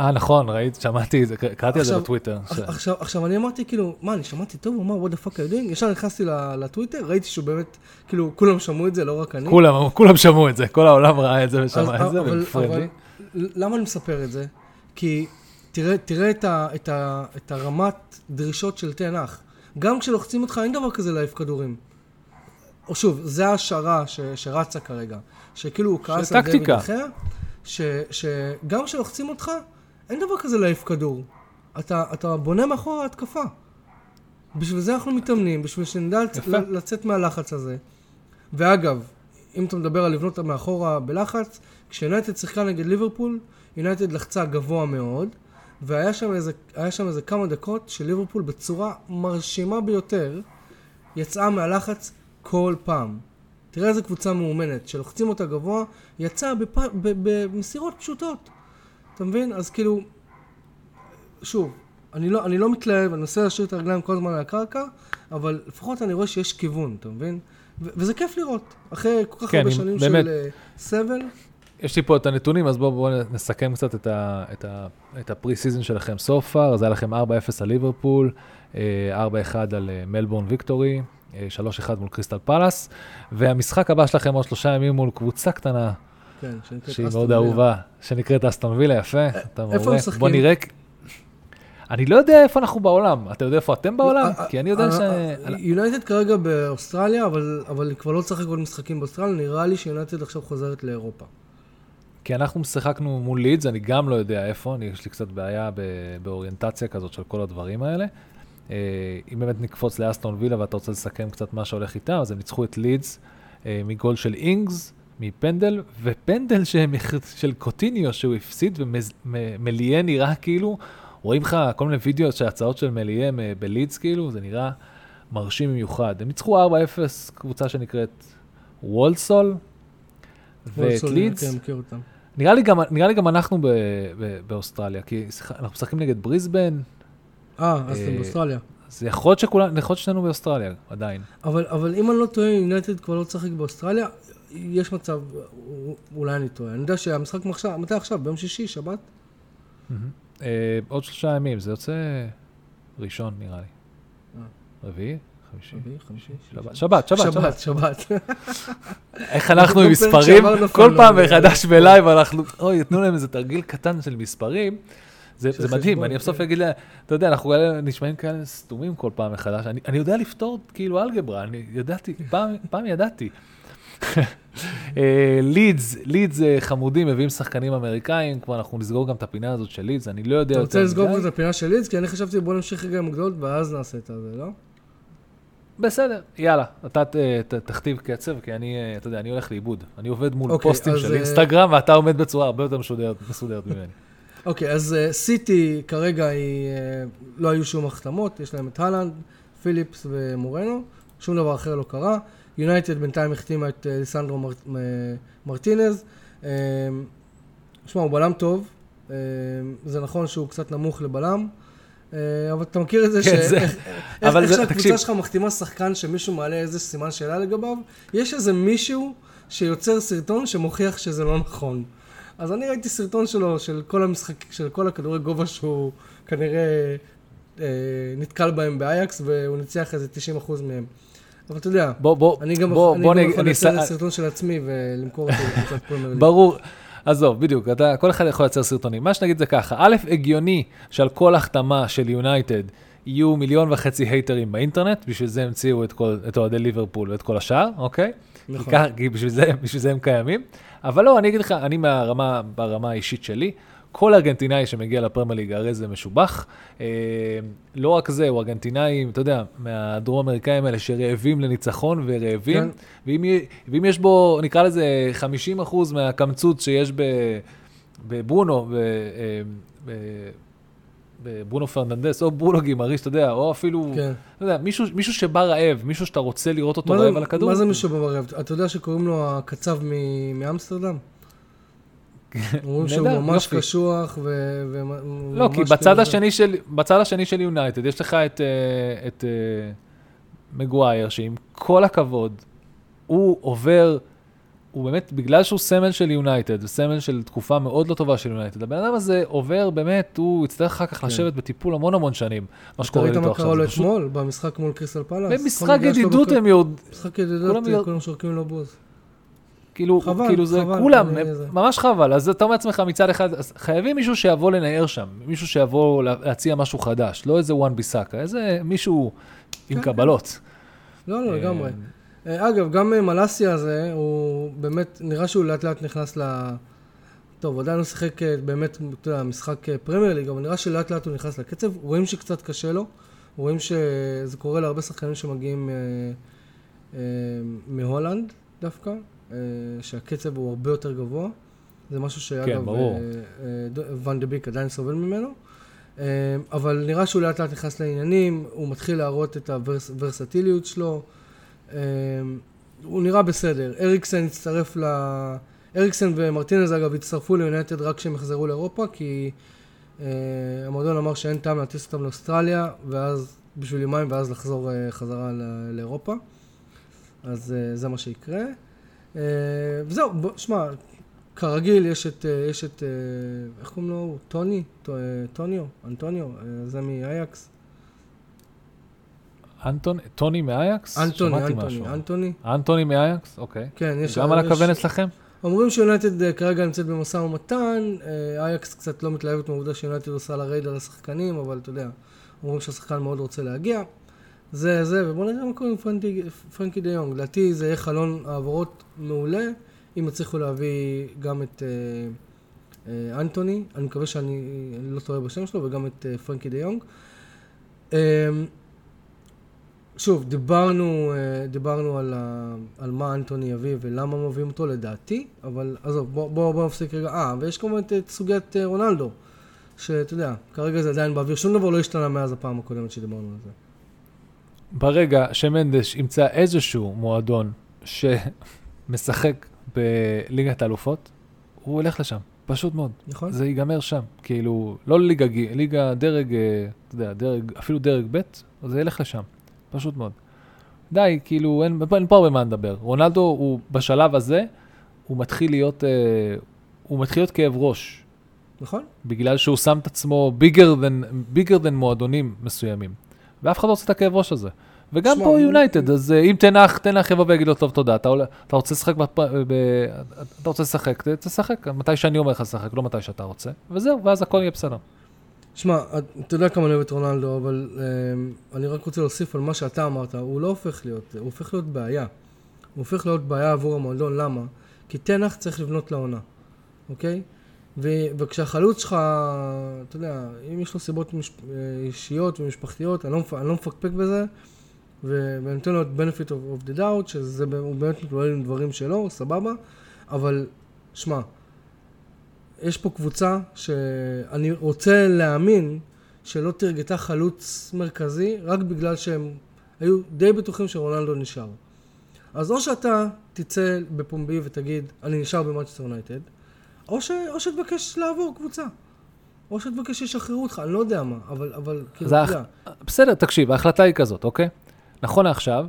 אה, נכון, ראיתי, שמעתי, את זה, קראתי על זה בטוויטר. עכשיו, עכשיו אני אמרתי כאילו, מה, אני שמעתי טוב, הוא אמר, what the fuck are you doing? ישר נכנסתי לטוויטר, ראיתי שהוא באמת, כאילו, כולם שמעו את זה, לא רק אני. כולם, כולם שמעו את זה, כל העולם ראה את זה ושמע את זה, והפריע לי. למה אני מספר את זה? כי תראה, תראה את, ה, את, ה, את הרמת דרישות של תנח. גם כשלוחצים אותך, אין דבר כזה להעיף כדורים. או שוב, זה ההשערה שרצה כרגע. שכאילו הוא כעס על. דויד אחר, שגם כשלוחצים אותך, אין דבר כזה להעיף כדור. אתה, אתה בונה מאחור ההתקפה. בשביל זה אנחנו מתאמנים, בשביל שנדע. לצאת מהלחץ הזה. ואגב, אם אתה מדבר על לבנות מאחורה בלחץ, כשיונייטד שיחקה נגד ליברפול, יונייטד לחצה גבוה מאוד, והיה שם איזה, שם איזה כמה דקות שליברפול בצורה מרשימה ביותר יצאה מהלחץ כל פעם. תראה איזה קבוצה מאומנת, שלוחצים אותה גבוה, יצאה בפ... במסירות פשוטות. אתה מבין? אז כאילו, שוב, אני לא, אני לא מתלהב, אני מנסה להשאיר את הרגליים כל הזמן על הקרקע, אבל לפחות אני רואה שיש כיוון, אתה מבין? ו- וזה כיף לראות. אחרי כל כך כן, הרבה שנים באמת. של אה, סבל, יש לי פה את הנתונים, אז בואו בוא נסכם קצת את, ה, את, ה, את ה pre-season שלכם so far. אז היה לכם 4-0 על ליברפול, אה, 4-1 על אה, מלבורן ויקטורי, אה, 3-1 מול קריסטל פלאס, והמשחק הבא שלכם עוד שלושה ימים מול קבוצה קטנה, כן, שנקראת שהיא מאוד. אהובה, שנקראת אסטון וילה, יפה, אתה איפה מעולה. הם משחקים? בוא נראה... אני לא יודע איפה אנחנו בעולם, אתה יודע איפה אתם בעולם? אה, כי אני יודע אה, ש... אה, יונייטד כרגע באוסטרליה, אבל, היא כבר לא תשחק עוד משחקים באוסטרליה, נראה לי שיונייטד עכשיו חוזרת לאירופה. כי אנחנו שיחקנו מול לידס, אני גם לא יודע איפה, אני, יש לי קצת בעיה באוריינטציה כזאת של כל הדברים האלה. אה, אם באמת נקפוץ לאסטון וילה ואתה רוצה לסכם קצת מה שהולך איתם, אז הם ניצחו את לידס אה, מגול של אינגס, מפנדל, ופנדל שהם, של קוטיניו שהוא הפסיד, ומליה נראה כאילו, רואים לך כל מיני וידאו של הצעות של מליה מ- בלידס כאילו, זה נראה מרשים במיוחד. הם ניצחו 4-0, קבוצה שנקראת וולסול, ואת לידס. כן. נראה לי גם, נראה לי גם אנחנו ב, ב, באוסטרליה, כי אנחנו משחקים נגד בריסבן, אה, אז אתם אה, באוסטרליה. אז יכול להיות שכולנו, יכול להיות שנינו באוסטרליה, עדיין. אבל, אבל אם אני לא טועה, יונייטד כבר לא תשחק באוסטרליה, יש מצב, אולי אני טועה. אני יודע שהמשחק עכשיו, מתי עכשיו? ביום שישי, שבת? אה, עוד שלושה ימים, זה יוצא ראשון נראה לי. רביעי? חמישי? חמישי, שבת, שבת, שבת, שבת. איך אנחנו עם מספרים, כל פעם זה. מחדש בלייב אנחנו, אוי, יתנו להם איזה תרגיל קטן של מספרים, זה, מדהים, אני בסוף כן. אגיד לה, אתה יודע, אנחנו נשמעים כאלה סתומים כל פעם מחדש. אני, יודע לפתור כאילו אלגברה, אני ידעתי, פעם ידעתי. אה, לידס, לידס אה, חמודים, מביאים שחקנים אמריקאים, כבר אנחנו נסגור גם את הפינה הזאת של לידס, אני לא יודע אתה יותר רוצה לסגור מדי. את הפינה של לידס? כי אני חשבתי בוא נמשיך רגע עם הגדולות ואז נעשה את זה, לא? בסדר, יאללה, אתה ת, ת, תכתיב קצב, כי אני, אה, אתה יודע, אני הולך לאיבוד. אני עובד מול אוקיי, פוסטים אז, של אה, אינסטגרם, ואתה עומד בצורה הרבה יותר מסודרת, מסודרת ממני. אוקיי, אז אה, סיטי כרגע היא, אה, לא היו שום החתמות, יש להם את הלנד, פיליפס ומורנו, שום דבר אחר לא קרה. יונייטד בינתיים החתימה את אה, ליסנדרו מר, מ- מרטינז. אה, שמע, הוא בלם טוב, אה, זה נכון שהוא קצת נמוך לבלם, אה, אבל אתה מכיר את זה כן, זה- איך אבל איך זה- שהקבוצה. שלך מחתימה שחקן שמישהו מעלה איזה סימן שאלה לגביו, יש איזה מישהו שיוצר סרטון שמוכיח שזה לא נכון. אז אני ראיתי סרטון שלו, של כל המשחק, של כל הכדורי גובה שהוא כנראה אה, נתקל בהם באייקס, והוא ניצח איזה 90% מהם. אבל אתה יודע, בוא, בוא, אני גם, בוא, אני בוא גם יכול אני לייצר ס- סרטון של עצמי ולמכור אותו לקבוצת פרמייר ליג. ברור. עזוב, בדיוק, אתה, כל אחד יכול לייצר סרטונים. מה שנגיד זה ככה, א', הגיוני שעל כל החתמה של יונייטד יהיו מיליון וחצי הייטרים באינטרנט, בשביל זה המציאו את, כל, את אוהדי ליברפול ואת כל השאר, אוקיי? נכון. כי, כי בשביל זה, בשביל זה הם קיימים. אבל לא, אני אגיד לך, אני מהרמה, ברמה האישית שלי, כל ארגנטינאי שמגיע לפרמייר ליג, הרי זה משובח. אה, לא רק זה, הוא ארגנטינאי, אתה יודע, מהדרום אמריקאים האלה שרעבים לניצחון ורעבים. כן. ואם, ואם יש בו, נקרא לזה 50 אחוז מהקמצוץ שיש בברונו, ב, אה, ב, בברונו פרננדס, או ברונו גימריש, אתה יודע, או אפילו, כן. אתה יודע, מישהו, מישהו שבא רעב, מישהו שאתה רוצה לראות אותו מה זה- רעב על הכדור. מה זה מישהו ברעב? אתה יודע שקוראים לו הקצב מאמסטרדם? אומרים שהוא ממש. קשוח ו... ו- לא, כי בצד כאילו- השני של, בצד השני של יונייטד, יש לך את, אה, את אה, מגוויר, שעם כל הכבוד, הוא עובר, הוא באמת, בגלל שהוא סמל של יונייטד, וסמל של תקופה מאוד לא טובה של יונייטד, הבן אדם הזה עובר, באמת, הוא יצטרך אחר כך כן. לשבת בטיפול המון המון שנים, מה אתה שקורה ראית איתו מה עכשיו. קרה לו זה פשוט- אתמול, במשחק מול קריסטל פלאס? במשחק ידידות הם יוד... משחק ידידות, כולם שורקים לו בוז. כאילו, חבל, כאילו זה חבל, כולם, זה- ממש חבל. אז אתה אומר לעצמך מצד אחד, חייבים מישהו שיבוא לנער שם, מישהו שיבוא לה- להציע משהו חדש, לא איזה וואן ביסאקה, איזה מישהו עם כן, קבלות. לא, לא, אה, לגמרי. אה, אגב, גם אה, מלאסיה הזה, הוא באמת, נראה שהוא לאט לאט נכנס ל... טוב, הוא עדיין לא שיחק באמת, אתה יודע, משחק פרמייר ליג, אבל נראה שלאט לאט הוא נכנס לקצב. רואים שקצת קשה לו, רואים שזה קורה להרבה שחקנים שמגיעים אה, אה, מהולנד דווקא, שהקצב הוא הרבה יותר גבוה. זה משהו שאגב, כן. אה, אה, ואן דה ביק עדיין סובל ממנו. אה, אבל נראה שהוא לאט לאט נכנס לעניינים, הוא מתחיל להראות את הוורסטיליות שלו. אה, הוא נראה בסדר. אריקסן הצטרף ל... אריקסן ומרטינז אגב הצטרפו ליונייטד רק כשהם יחזרו לאירופה, כי אה, המועדון אמר שאין טעם להטיס אותם לאוסטרליה, ואז בשביל יומיים, ואז לחזור אה, חזרה לאירופה. אז אה, זה מה שיקרה. אה, וזהו, שמע, כרגיל יש את, אה, יש את, אה, איך קוראים לו? טוני? טו- טוניו? אנטוניו? זה מאייקס? אנטוני, טוני מאייקס? אנטוני, אנטוני, משהו. אנטוני. אנטוני מאייקס? אוקיי. כן, יש... גם על הכוונת אצלכם? אומרים שיונייטד כרגע נמצאת במשא ומתן, אייקס קצת לא מתלהבת מהעובדה שיונייטד עושה לה raid על השחקנים, אבל אתה יודע, אומרים שהשחקן מאוד רוצה להגיע. זה זה, ובוא נראה מה קורה עם פרנקי, פרנקי דה יונג. לדעתי זה יהיה חלון העברות מעולה, אם יצליחו להביא גם את אה, אה, אנטוני, אני מקווה שאני לא טועה בשם שלו, וגם את אה, פרנקי דה יונג. אה, שוב, דיברנו, אה, דיברנו על, ה, על מה אנטוני יביא ולמה מביאים אותו לדעתי, אבל עזוב, בוא, בוא, בוא נפסיק רגע. אה, ויש כמובן את, את סוגיית אה, רונלדו, שאתה יודע, כרגע זה עדיין באוויר, שום דבר לא השתנה מאז הפעם הקודמת שדיברנו על זה. ברגע שמנדש ימצא איזשהו מועדון שמשחק בליגת האלופות, הוא ילך לשם, פשוט מאוד. נכון? זה ייגמר שם. כאילו, לא ליגה, ליגה דרג, אה, אתה יודע, דרג, אפילו דרג ב', זה ילך לשם. פשוט מאוד. די, כאילו, אין, אין פה הרבה מה לדבר. רונלדו הוא בשלב הזה, הוא מתחיל להיות, אה, הוא מתחיל להיות כאב ראש, נכון? בגלל שהוא שם את עצמו bigger than, bigger than מועדונים מסוימים. ואף אחד לא רוצה את הכאב ראש הזה. וגם פה יונייטד, אז אה, אם תנח, תנח יבוא ויגיד לו, טוב, תודה, אתה, רוצה לשחק, בפ... ב... אתה רוצה לשחק, תשחק, מתי שאני אומר לך לשחק, לא מתי שאתה רוצה, וזהו, ואז הכל יהיה בסדר. שמע, אתה יודע כמה אני אוהב את רונלדו, אבל אה, אני רק רוצה להוסיף על מה שאתה אמרת, הוא לא הופך להיות, הוא הופך להיות בעיה. הוא הופך להיות בעיה עבור המועדון, למה? כי תנח צריך לבנות לעונה, אוקיי? ו- וכשהחלוץ שלך, אתה יודע, אם יש לו סיבות מש- אישיות ומשפחתיות, אני לא, מפ- אני לא מפקפק בזה, ו- ואני נותן לו את benefit of, of the doubt, שזה ב- הוא באמת מתמודד עם דברים שלו, סבבה, אבל, שמע, יש פה קבוצה שאני רוצה להאמין שלא תרגתה חלוץ מרכזי, רק בגלל שהם היו די בטוחים שרונלדו נשאר. אז או שאתה תצא בפומבי ותגיד, אני נשאר במאצ'סטר יונייטד, או, ש... או שתבקש לעבור קבוצה. או שתבקש שישחררו אותך, אני לא יודע מה, אבל, אבל כאילו, אתה יודע. בסדר, תקשיב, ההחלטה היא כזאת, אוקיי? נכון לעכשיו,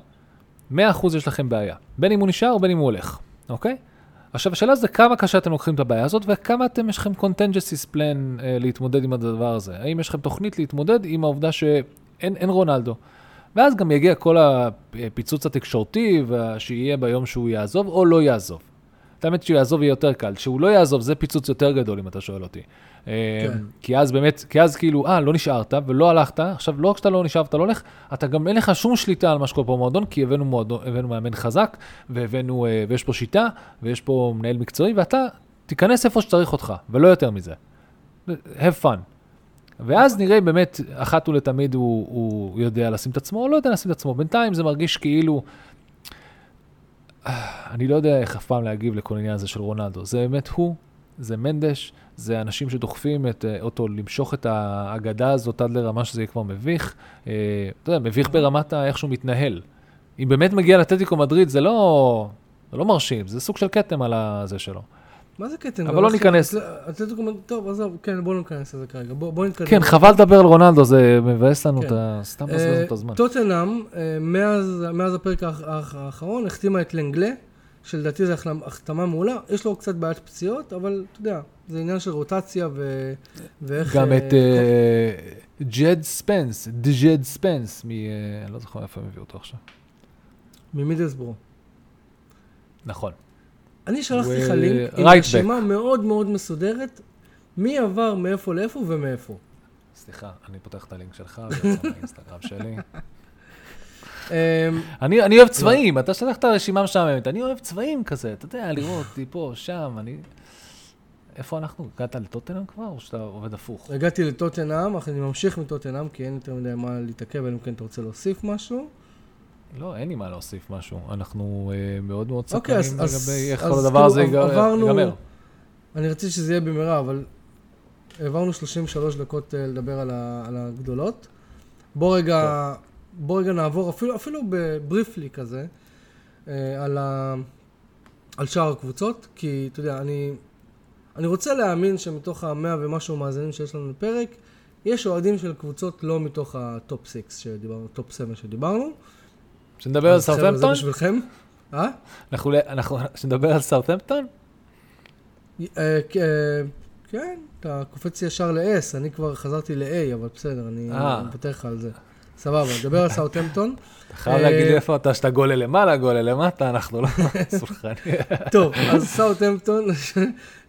100% יש לכם בעיה. בין אם הוא נשאר או בין אם הוא הולך, אוקיי? עכשיו, השאלה זה כמה קשה אתם לוקחים את הבעיה הזאת, וכמה אתם, יש לכם contingencies plan אה, להתמודד עם הדבר הזה. האם יש לכם תוכנית להתמודד עם העובדה שאין אין רונלדו? ואז גם יגיע כל הפיצוץ התקשורתי שיהיה ביום שהוא יעזוב או לא יעזוב. את האמת שהוא יעזוב יהיה יותר קל. שהוא לא יעזוב זה פיצוץ יותר גדול אם אתה שואל אותי. אה, כן. כי אז באמת, כי אז כאילו, אה, לא נשארת ולא הלכת, עכשיו לא רק שאתה לא נשאר ואתה לא הולך, אתה גם אין לך שום שליטה על מה שקורה פה במועדון, כי הבאנו, מועדון, הבאנו מאמן חזק, והבאנו, אה, ויש פה שיטה, ויש פה מנהל מקצועי, ואתה תיכנס איפה שצריך אותך, ולא יותר מזה. have fun. ואז נראה אם באמת, אחת ולתמיד הוא, הוא יודע לשים את עצמו, או לא יודע לשים את עצמו. בינתיים זה מרגיש כאילו... אני לא יודע איך אף פעם להגיב לכל העניין הזה של רונלדו. זה באמת הוא, זה מנדש, זה אנשים שדוחפים את, אה, אותו למשוך את האגדה הזאת עד לרמה שזה יהיה כבר מביך. אה, אתה יודע, מביך ברמת ה- איך שהוא מתנהל. אם באמת מגיע לאתלטיקו מדריד, זה לא, זה לא מרשים, זה סוג של כתם על הזה שלו. מה זה קטן? אבל לא ניכנס. אתלטיקו מד- טוב, עזוב, כן, בוא לא ניכנס לזה כרגע. בוא נתקדם. כן, חבל לדבר על רונלדו, זה מבאס לנו כן. את ה... סתם מבזבז אה, את הזמן. טוטנאם, אה, מאז הפרק האח- האח- האחרון, החתימה את לנגלה, שלדעתי זו החתמה מעולה. יש לו קצת בעיית פציעות, אבל אתה יודע, זה עניין של רוטציה. ואיך... גם אה, את ג'ד ספנס, ג'ד ספנס, מ... אני לא זוכר איפה הם הביאו אותו עכשיו. ממידלסבורו. נכון. אני שלחתי לך לינק עם רשימה מאוד מאוד מסודרת, מי עבר מאיפה לאיפה ומאיפה. סליחה, אני פותח את הלינק שלך ויוצא מהאינסטגרם שלי. אמ, אני, אני אוהב צבעים, אתה שלח את הרשימה משעממת, אני אוהב צבעים כזה, אתה יודע, לראות פה, שם, אני... איפה אנחנו? הגעת לטוטנאם כבר, או שאתה עובד הפוך? הגעתי לטוטנאם, אך אני ממשיך מטוטנאם, כי אין יותר מדי מה להתעכב, אלא אם כן אתה רוצה להוסיף משהו. לא, אין לי מה להוסיף משהו. אנחנו אה, מאוד מאוד אוקיי, סקרנים אז- אז- לגבי איך אז כל הדבר הזה כאילו, ייגמר. עברנו-. אני רציתי שזה יהיה במהרה, אבל העברנו 33 דקות אה, לדבר על, ה, על הגדולות. בוא רגע, בוא רגע נעבור, אפילו, אפילו בבריפלי כזה, אה, על, ה, על שאר הקבוצות, כי אתה יודע, אני, אני רוצה להאמין שמתוך המאה ומשהו מאזינים שיש לנו לפרק, יש אוהדים של קבוצות לא מתוך הטופ 6 שדיברנו, טופ 7 שדיברנו. שנדבר על סאוטהמפטון? זה בשבילכם. אה? אנחנו, אנחנו, שנדבר על סאוטהמפטון? אה, אה, כן, אתה קופץ ישר ל-S, אני כבר חזרתי ל-A, אבל בסדר, אני אה. מוותר לך על זה. סבבה, נדבר על סאוטהמפטון. אתה חייב להגיד לי איפה אתה, שאתה גולל למעלה, גולל למטה, אנחנו לא סולחני. טוב, אז סאוטהמפטון, נ-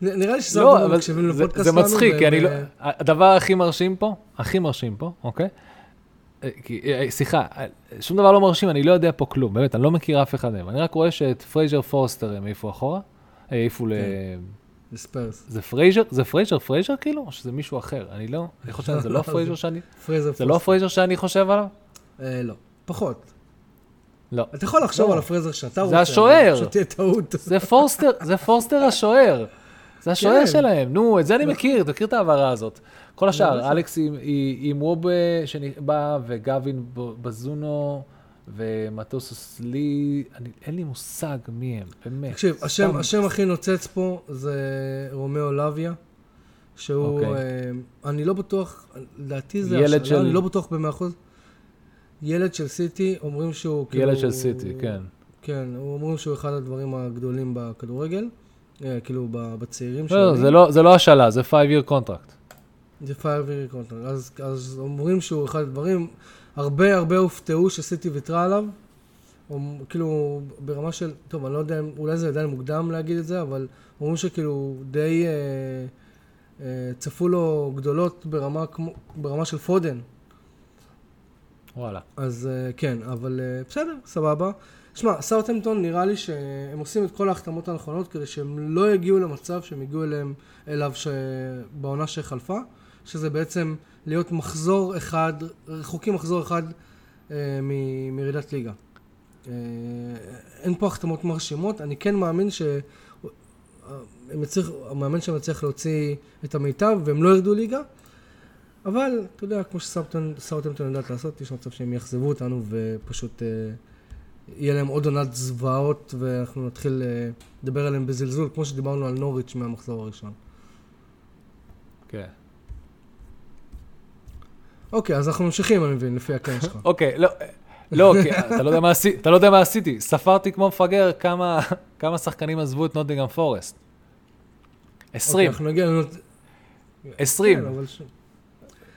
נראה לי לא, שסאוטהמפטון אבל מקשיבים זה- לפודקאסט זה שלנו. מצחיק, כי לא... הדבר הכי מרשים פה, הכי מרשים פה, אוקיי? אה, כי, אה, סליחה, אה, שום דבר לא מרשים, אני לא יודע פה כלום, באמת, אני לא מכיר אף אחד מהם. אני רק רואה שאת פרייזר פורסטר הם העיפו אחורה, אה, העיפו ל... זה ספרס. זה פרייזר? זה פרייזר פרייזר כאילו? או שזה מישהו אחר? אני לא... אני חושב שזה לא פרייזר שאני... פרייזר זה לא פרייזר שאני חושב עליו? אה, לא, פחות. לא. אתה יכול לחשוב לא. על הפרייזר שאתה זה רוצה. השוער. אבל שתהיה טעות. זה פורסטר, זה פורסטר השוער. זה השוער כן. שלהם, נו, את זה אני מכיר, אתה מכיר את ההעברה הזאת. כל השאר, בטח. אלכס עם- עם ווב שבא, וגבין ב- בזונו, ומטוס לי, אני- אין לי מושג מי הם, באמת. תקשיב. השם, השם הכי נוצץ פה זה רומאו לוויה, שהוא, אוקיי. אה, אני לא בטוח, לדעתי זה ילד השאלה, של- אני לא בטוח במאה אחוז. ילד של סיטי, אומרים שהוא כאילו... ילד של סיטי, כן. כן, אומרים שהוא אחד הדברים הגדולים בכדורגל, אה, כאילו ב- בצעירים לא, זה לא- זה לא השאלה, זה 5-year contract. זה five year contract. אז, אז אומרים שהוא אחד הדברים, הרבה הרבה הופתעו שסיטי ויתרה עליו. או, כאילו, ברמה של, טוב, אני לא יודע, אולי זה עדיין מוקדם להגיד את זה, אבל אומרים שכאילו די, אה, אה, צפו לו גדולות ברמה, כמו, ברמה של פודן. וואלה. אז אה, כן, אבל אה, בסדר, סבבה. שמע, סאוטהמפטון נראה לי שהם עושים את כל ההחתמות הנכונות כדי שהם לא יגיעו למצב שהם הגיעו אליהם, אליו ש... בעונה שחלפה, שזה בעצם להיות מחזור אחד, רחוקים מחזור אחד אה, מ- מירידת ליגה. אה, אין פה החתמות מרשימות, אני כן מאמין ש... יצליח, המאמן שם יצליח להוציא את המיטב והם לא ירדו ליגה, אבל אתה יודע, כמו שסאוטהמפטון יודעת לעשות, יש מצב שהם יאכזבו אותנו ופשוט אה, יהיה להם עוד עונת זוועות ואנחנו נתחיל אה, לדבר עליהם בזלזול, כמו שדיברנו על נוריץ' מהמחזור הראשון. כן. אוקיי, אז אנחנו ממשיכים, אני מבין, לפי הקן שלך. אוקיי, לא, לא, כי אתה לא יודע מה עשי- אתה לא יודע מה עשיתי. ספרתי כמו מפגר כמה- שחקנים עזבו את נוטינגרם פורסט. אוקיי, 20, אנחנו נגיע לנות... 20. כן.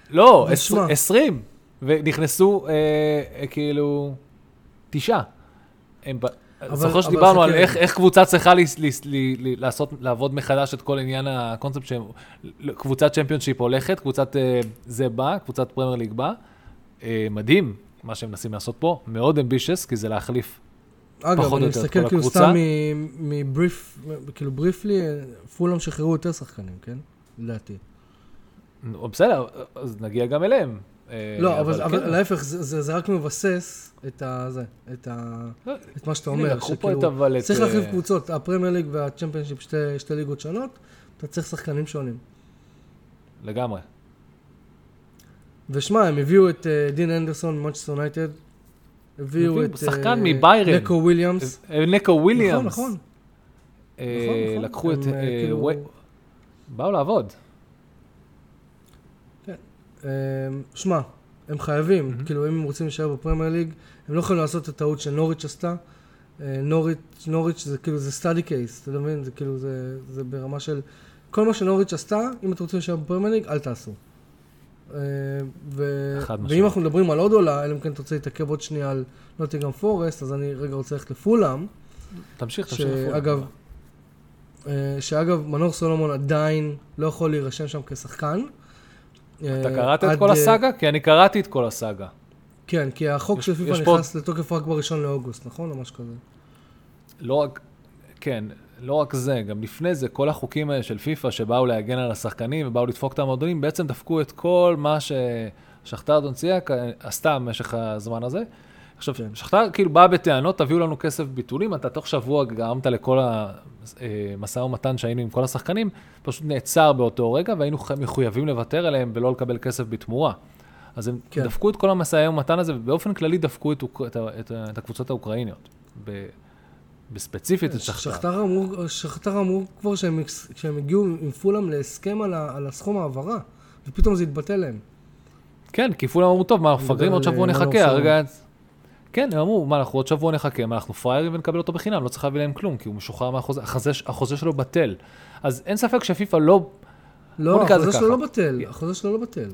לא, אבל שמע. 20. ונכנסו אה, אה, כאילו תשעה. הם זוכר שדיברנו על. איך, איך קבוצה צריכה לי, לי, לי, לי, לעשות, לעבוד מחדש את כל עניין הקונספט שקבוצת צ'מפיונשיפ הולכת, קבוצת אה, זה בא, קבוצת פרמייר ליג בא. אה, מדהים מה שהם מנסים לעשות פה, מאוד ambitious, כי זה להחליף. אגב, פחות אני או יותר את מסתכל כל כאילו. סתם מבריף, כאילו briefly, פולאם שחררו יותר שחקנים, כן? לדעתי. בסדר, אז נגיע גם אליהם. אה, לא, אבל, אבל כן. להפך, זה, זה, זה רק מבסס את, ה, זה, את, ה, לא, את מה שאתה הנה, אומר, לקחו פה את להחליף אה, קבוצות, הפרמייר ליג והצ'מפיונשיפ, שתי, שתי ליגות שונות, אתה צריך שחקנים שונים. לגמרי. ושמע, הם הביאו את אה, דין הנדרסון ממנצ'סטר יונייטד, הביאו את... שחקן אה, מביירן. לקו וויליאמס. אה, נקו וויליאמס. נכון, נכון. אה, נכון, נכון. לקחו את... אה, אה, כאילו- באו לעבוד. אה, שמע, הם חייבים, מהמם. כאילו אם הם רוצים להישאר בפרמייר ליג, הם לא יכולים לעשות את הטעות שנוריץ' עשתה. אה, נוריץ', נוריץ' זה כאילו, זה study case, אתה מבין? זה כאילו, זה, זה ברמה של... כל מה שנוריץ' עשתה, אם אתם רוצים להישאר בפרמייר ליג, אל תעשו. אה, ו... ואם אנחנו מדברים על עוד עולה, אלא אם כן אתה רוצה להתעכב עוד שנייה על נוטיגרם פורסט, אז אני רגע רוצה ללכת לפולאם, תמשיך, תמשיך. שאגב, אה, שאגב, מנור סולומון עדיין לא יכול להירשם שם כשחקן. אתה אה, קראת את כל אה, הסאגה? כי אני קראתי את כל הסאגה. כן, כי החוק של פיפ"א נכנס לתוקף רק בראשון לאוגוסט, נכון? או משהו כזה. לא רק, כן, לא רק זה, גם לפני זה, כל החוקים האלה של פיפ"א שבאו להגן על השחקנים ובאו לדפוק את המועדונים, בעצם דפקו את כל מה ששכתר דונציאק עשתה במשך הזמן הזה. עכשיו. שכתר כאילו באה בטענות, תביאו לנו כסף ביטולים, אתה תוך שבוע גרמת לכל המשא ומתן שהיינו עם כל השחקנים, פשוט נעצר באותו רגע, והיינו מחויבים לוותר עליהם ולא לקבל כסף בתמורה. אז הם כן. דפקו את כל המשא ומתן הזה, ובאופן כללי דפקו את, את, ה- את, את הקבוצות האוקראיניות. ב, בספציפית את שכתר. שכתר אמרו, שכתר אמרו כבר שהם, שהם הגיעו עם פולאם להסכם על, ה, על הסכום העברה, ופתאום זה התבטל להם. כן, כי כולם אמרו, טוב, מה, אנחנו מפגרים עוד שבוע אה, נחכה. הרגע... כן, הם אמרו, מה, אנחנו עוד שבוע נחכה, מה, אנחנו פראיירים ונקבל אותו בחינם, לא צריך להביא להם כלום, כי הוא משוחרר מהחוזה, החוזה, החוזה שלו בטל. אז אין ספק שפיפ"א לא, לא, החוזה שלו. לא בטל, החוזה שלו לא בטל.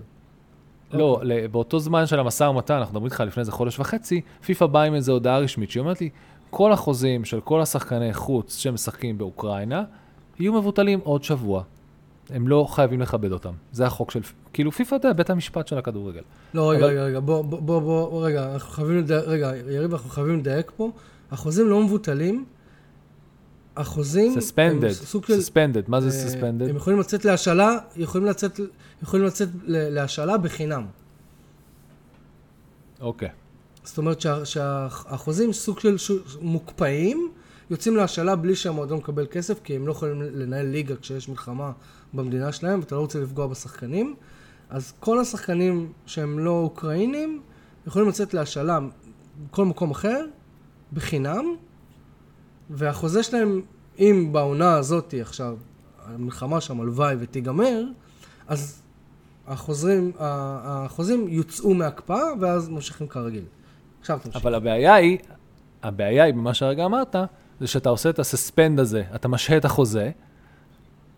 לא, ל- באותו זמן של המשא ומתן, אנחנו מדברים איתך לפני איזה חודש וחצי, פיפ"א באה עם איזו הודעה רשמית שהיא אומרת לי, כל החוזים של כל השחקני חוץ שמשחקים באוקראינה, יהיו מבוטלים עוד שבוע. הם לא חייבים לכבד אותם. זה החוק של, כאילו פיפ"א, יודע, בית המשפט של הכדורגל. לא, רגע, אבל- רגע, רגע, בוא, בוא, בוא, בוא, רגע, אנחנו חייבים לדייק, רגע, יריב, אנחנו חייבים לדייק פה. החוזים לא מבוטלים, החוזים... סספנדד. סספנדד, מה זה אה, סספנדד? הם יכולים לצאת להשאלה, יכולים לצאת, יכולים לצאת להשאלה בחינם. אוקיי. זאת אומרת שה- שהחוזים סוג של ש- מוקפאים, יוצאים להשאלה בלי שהמועדון מקבל כסף, כי הם לא יכולים לנהל ליגה כשיש מלחמה במדינה שלהם, ואתה לא רוצה לפגוע בשחקנים. אז כל השחקנים שהם לא אוקראינים, יכולים לצאת להשאלה בכל מקום אחר, בחינם, והחוזה שלהם, אם בעונה הזאת עכשיו, המלחמה שם, הלוואי ותיגמר, אז החוזרים, החוזים יוצאו מהקפאה, ואז ממשיכים כרגיל. עכשיו תמשיך. אבל הבעיה היא, הבעיה היא במה שהרגע אמרת, זה שאתה עושה את הסספנד הזה, אתה משהה את החוזה,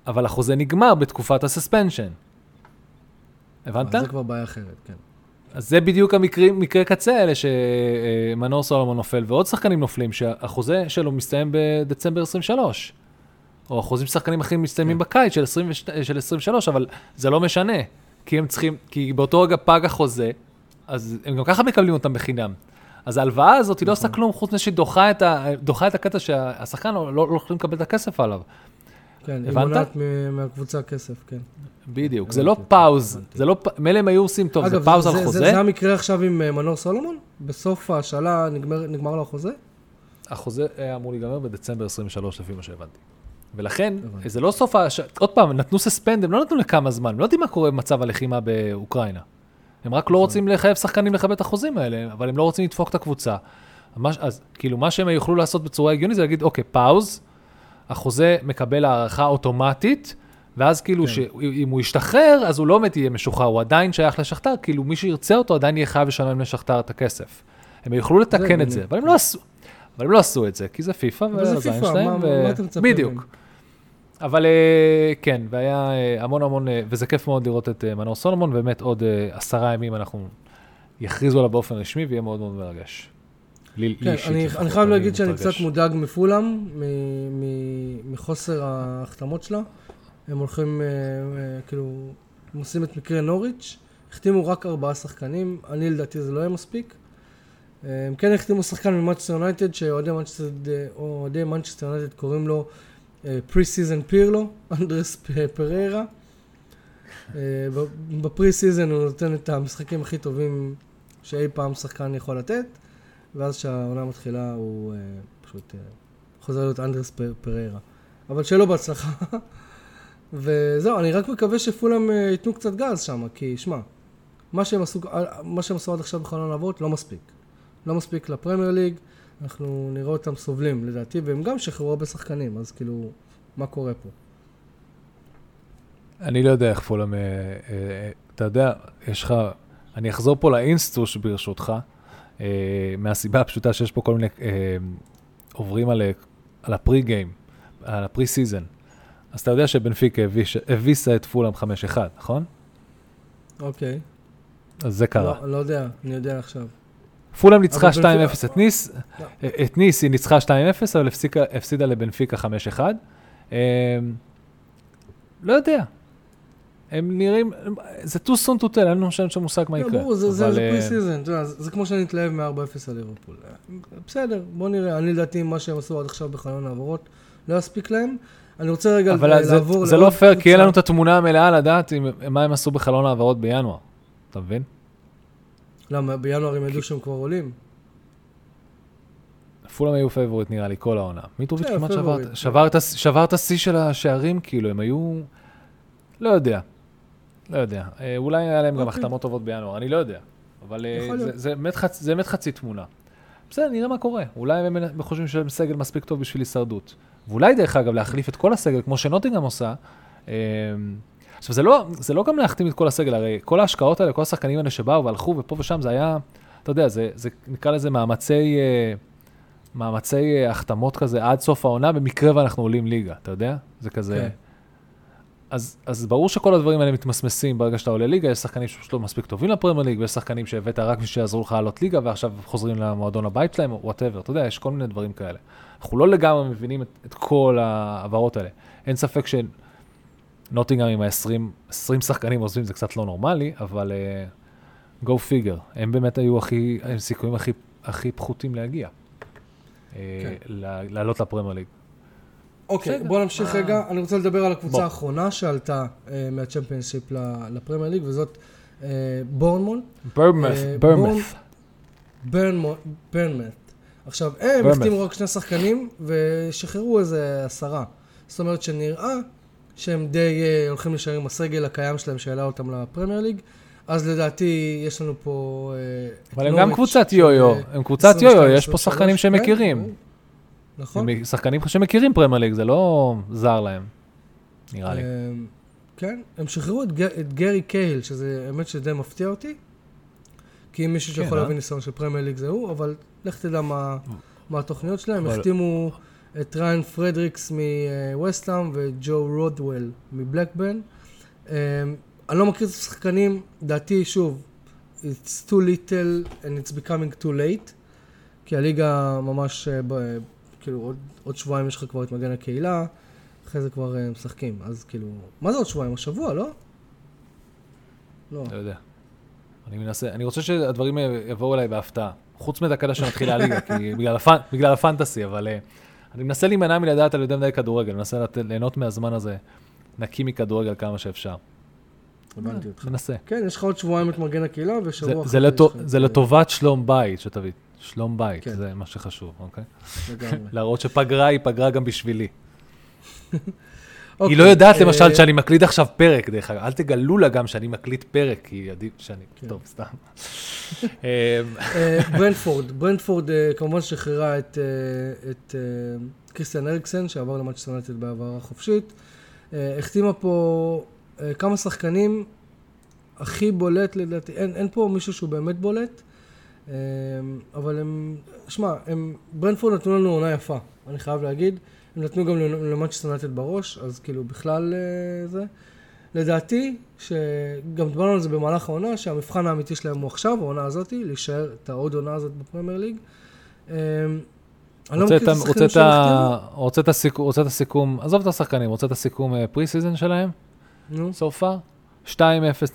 אבל החוזה נגמר בתקופת הסספנשן. הבנת? זה כבר בעיה אחרת, כן. אז זה בדיוק המקרים, מקרי קצה האלה שמנור סולומון נופל, ועוד שחקנים נופלים, שהחוזה שלו מסתיים בדצמבר 23. או החוזים של שחקנים אחרים מסתיימים בקיץ של, 20, של 23, אבל זה לא משנה, כי הם צריכים, כי באותו רגע פג החוזה, אז הם גם ככה מקבלים אותם בחינם. אז ההלוואה הזאת היא לא עושה כלום, חוץ מזה שהיא דוחה את, הקטע שהשחקן לא, לא יכולים לקבל את הכסף עליו. כן, היא? מונעת מהקבוצה כסף, כן. בדיוק, זה לא אותך, פאוז. זה לא, מילא הם היו עושים טוב, זה פאוז על זה, זה, חוזה, זה המקרה עכשיו עם אה, מנור סולומון? בסוף ההשאלה נגמר, לו החוזה? החוזה היה אמור להיגמר בדצמבר 23, לפי מה שהבנתי. ולכן. זה לא סוף הש... עוד פעם, נתנו סספנד, הם לא נתנו לכמה זמן, הם לא יודעים מה קורה במצב הלחימה באוקראינה. הם רק לא נכון. רוצים לחייב שחקנים לכבד את החוזים האלה, אבל הם לא רוצים לדפוק את הקבוצה. אז כאילו, מה שהם יוכלו לעשות בצורה הגיונית זה להגיד, אוקיי, פאוז, החוזה מקבל הערכה אוטומטית, ואז כאילו, כן. שאם הוא ישתחרר, אז הוא לא באמת יהיה משוחרר, הוא עדיין שייך לשכתר, כאילו מי שירצה אותו עדיין יהיה חייב לשלם לשכתר את הכסף. הם יוכלו לתקן את הגיוני. זה, אבל הם לא עשו. אבל הם לא עשו את זה, כי זה פיפא, זה והזין פיפ"א, שלהם, ו- בדיוק. אבל אה, כן, והיה אה, המון המון, אה, וזה כיף מאוד לראות את מנור סולומון, באמת עוד עשרה ימים אנחנו יכריזו עליו באופן רשמי, ויהיה מאוד מאוד מרגש. לי כן, אישית אני, חייב להגיד שאני. קצת מודאג מפולאם, מ- מ- מחוסר ההחתמות שלה. הם הולכים, אה, אה, כאילו, הם עושים את מקרה נוריץ', החתימו רק ארבעה שחקנים, אני לדעתי זה לא יהיה מספיק. אה, הם כן החתימו שחקן ממנצ'סטר יונייטד, שאוהדי מנצ'סטר מנצ'סטר יונייטד קוראים לו pre-season פירלו, אנדרס פ- פריירה. ב- ב pre-season הוא נותן את המשחקים הכי טובים שאי פעם שחקן יכול לתת. ואז כשהעונה מתחילה הוא אה, פשוט אה, חוזר להיות אנדרס פ- פריירה. אבל לו בהצלחה. וזהו, אני רק מקווה שפולם אה, ייתנו קצת גז שם, כי שמע, מה אה, מה שהם עשו עד עכשיו בחלון העברות לא מספיק. לא מספיק לפרמייר ליג, אנחנו נראה אותם סובלים לדעתי, והם גם שחררו הרבה שחקנים, אז כאילו, מה קורה פה? אני לא יודע איך פולאם, אה, אה, אתה יודע, יש לך, אני אחזור פה לאינסטוש ברשותך, מהסיבה הפשוטה שיש פה כל מיני, אה, עוברים על, אה, על ה pre-game, על ה pre-season. אז אתה יודע שבנפיקה הביסה את פולאם 5-1, נכון? אוקיי. אז זה קרה. לא, לא יודע, אני יודע עכשיו. פולאם ניצחה אבל 2-0 בנפיקה- את ניס, לא. את ניס היא ניצחה 2-0, אבל הפסיקה- הפסידה לבנפיקה 5-1. אה, לא יודע. הם נראים, זה too soon to tell, אין לנו שם שם מושג מה לא, יקרה. ברור, זה, אבל, זה אה, pre-season, זה, כמו שאני אתלהב מ-4-0 על ליברפול. בסדר, בוא נראה, אני לדעתי מה שהם עשו עד עכשיו בחלון העברות לא יספיק להם. אני רוצה רגע אבל אה, זה, לעבור זה לא פייר, כי אין. לנו את התמונה המלאה לדעת מה הם עשו בחלון העברות בינואר. אתה מבין? למה, בינואר הם ידעו שהם כבר עולים? פולאם היו פייבוריט נראה לי כל העונה. מיטרוביץ' כן, כמעט שבר את השיא של השערים, כאילו, הם היו... לא יודע. לא יודע. אה, אולי היה להם גם אוקיי. החתמות טובות בינואר, אני לא יודע. אבל אה, זה, באמת חצי תמונה. בסדר, נראה מה קורה. אולי הם חושבים שהם סגל מספיק טוב בשביל הישרדות. ואולי, דרך אגב, להחליף את כל הסגל, כמו שנוטינגהם עושה. אה, עכשיו, זה לא, זה לא גם להחתים את כל הסגל, הרי כל ההשקעות האלה, כל השחקנים האלה שבאו והלכו ופה ושם, זה היה, אתה יודע, זה, זה נקרא לזה מאמצי, אה, מאמצי החתמות כזה עד סוף העונה, במקרה ואנחנו עולים ליגה, אתה יודע? זה כזה... כן. אז, אז ברור שכל הדברים האלה מתמסמסים ברגע שאתה עולה ליגה, יש שחקנים שפשוט לא מספיק טובים לפרמייר ליג, ויש שחקנים שהבאת רק בשביל שיעזרו לך לעלות ליגה, ועכשיו חוזרים למועדון הבית שלהם, או whatever, אתה יודע, יש כל מיני דברים כאלה. אנחנו לא לגמרי מבינים את, את כל ההעברות האלה. אין ספק שנוטינגרם עם ה-20 20 שחקנים עוזבים זה קצת לא נורמלי, אבל uh, go figure, הם באמת היו הכי, עם סיכויים הכי, הכי פחותים להגיע. אה, כן. ל- לעלות לפרמייר ליג. אוקיי, בסדר. בוא נמשיך. רגע. אני רוצה לדבר על הקבוצה בוא. האחרונה שעלתה אה, מהצ'מפיונשיפ לפרמייר ליג, וזאת בורנמון. ברמת, ברמת. עכשיו, הם. החתימו רק שני שחקנים ושחררו איזה עשרה. זאת אומרת שנראה שהם די אה, הולכים להישאר עם הסגל הקיים שלהם שהעלה אותם לפרמייר ליג. אז לדעתי יש לנו פה... אה, אבל הם גם קבוצת יו-יו, הם קבוצת 22, יו-יו, יש פה 23, שחקנים שהם כן, מכירים. נכון. הם שחקנים שמכירים פרמייר ליג, זה לא זר להם, נראה לי. אמ, כן, הם שחררו את, ג- את גרי קייל, שזה האמת שדי מפתיע אותי. כי אם מישהו כן, שיכול אה, להביא ניסיון של פרמייר ליג זה הוא, אבל לך תדע מה, מה התוכניות שלהם. אבל- החתימו את ראיין פרדריקס מווסטהאם וג'ו רות'וול מבלקבורן. אמ, אני לא מכיר את השחקנים, דעתי, שוב, it's too little and it's becoming too late, כי הליגה ממש, אה, ב- כאילו, עוד, עוד שבועיים יש לך כבר את מגן הקהילה, אחרי זה כבר אה, משחקים. אז כאילו, מה זה עוד שבועיים? השבוע, לא? לא. לא יודע. אני מנסה, אני רוצה שהדברים יבואו אליי בהפתעה. חוץ מדקה שמתחילה הליגה, כי בגלל, הפנ... בגלל הפנטסי, אבל uh, אני מנסה להימנע מלדעת על יותר מדי כדורגל, מנסה לת... ליהנות מהזמן הזה, נקי מכדורגל כמה שאפשר. הבנתי אותך. מנסה. כן, יש לך עוד שבועיים את מגן הקהילה, ושבוע אחרי זה לטובת שלום בית, שתבין. שלום בית, כן. זה מה שחשוב, אוקיי? לגמרי. להראות שפגרה היא פגרה גם בשבילי. אוקיי, היא לא יודעת אה, למשל שאני מקליט עכשיו פרק, דרך אגב. אל תגלו לה גם שאני מקליט פרק, כי עדיף שאני... כן. טוב, סתם. אה, אה, ברנדפורד, ברנדפורד אה, כמובן שחררה את, קריסטיאן אריקסן, שעבר למנצ'סטר יונייטד בהעברה חופשית. החתימה פה כמה שחקנים, הכי בולט לדעתי, אין, פה מישהו שהוא באמת בולט, אבל הם, שמע, הם, ברנדפורד נתנו לנו עונה יפה, אני חייב להגיד. הם נתנו גם למנצ'סטר יונייטד בראש, אז כאילו בכלל אה, זה. לדעתי, שגם דיברנו על זה במהלך העונה, שהמבחן האמיתי שלהם הוא עכשיו, העונה הזאתי, להישאר את העוד עונה הזאת בפרמייר ליג. אה, רוצה את הסיכום, עזוב את השחקנים, רוצה את הסיכום פרי סיזן שלהם, נו, so far. 2-0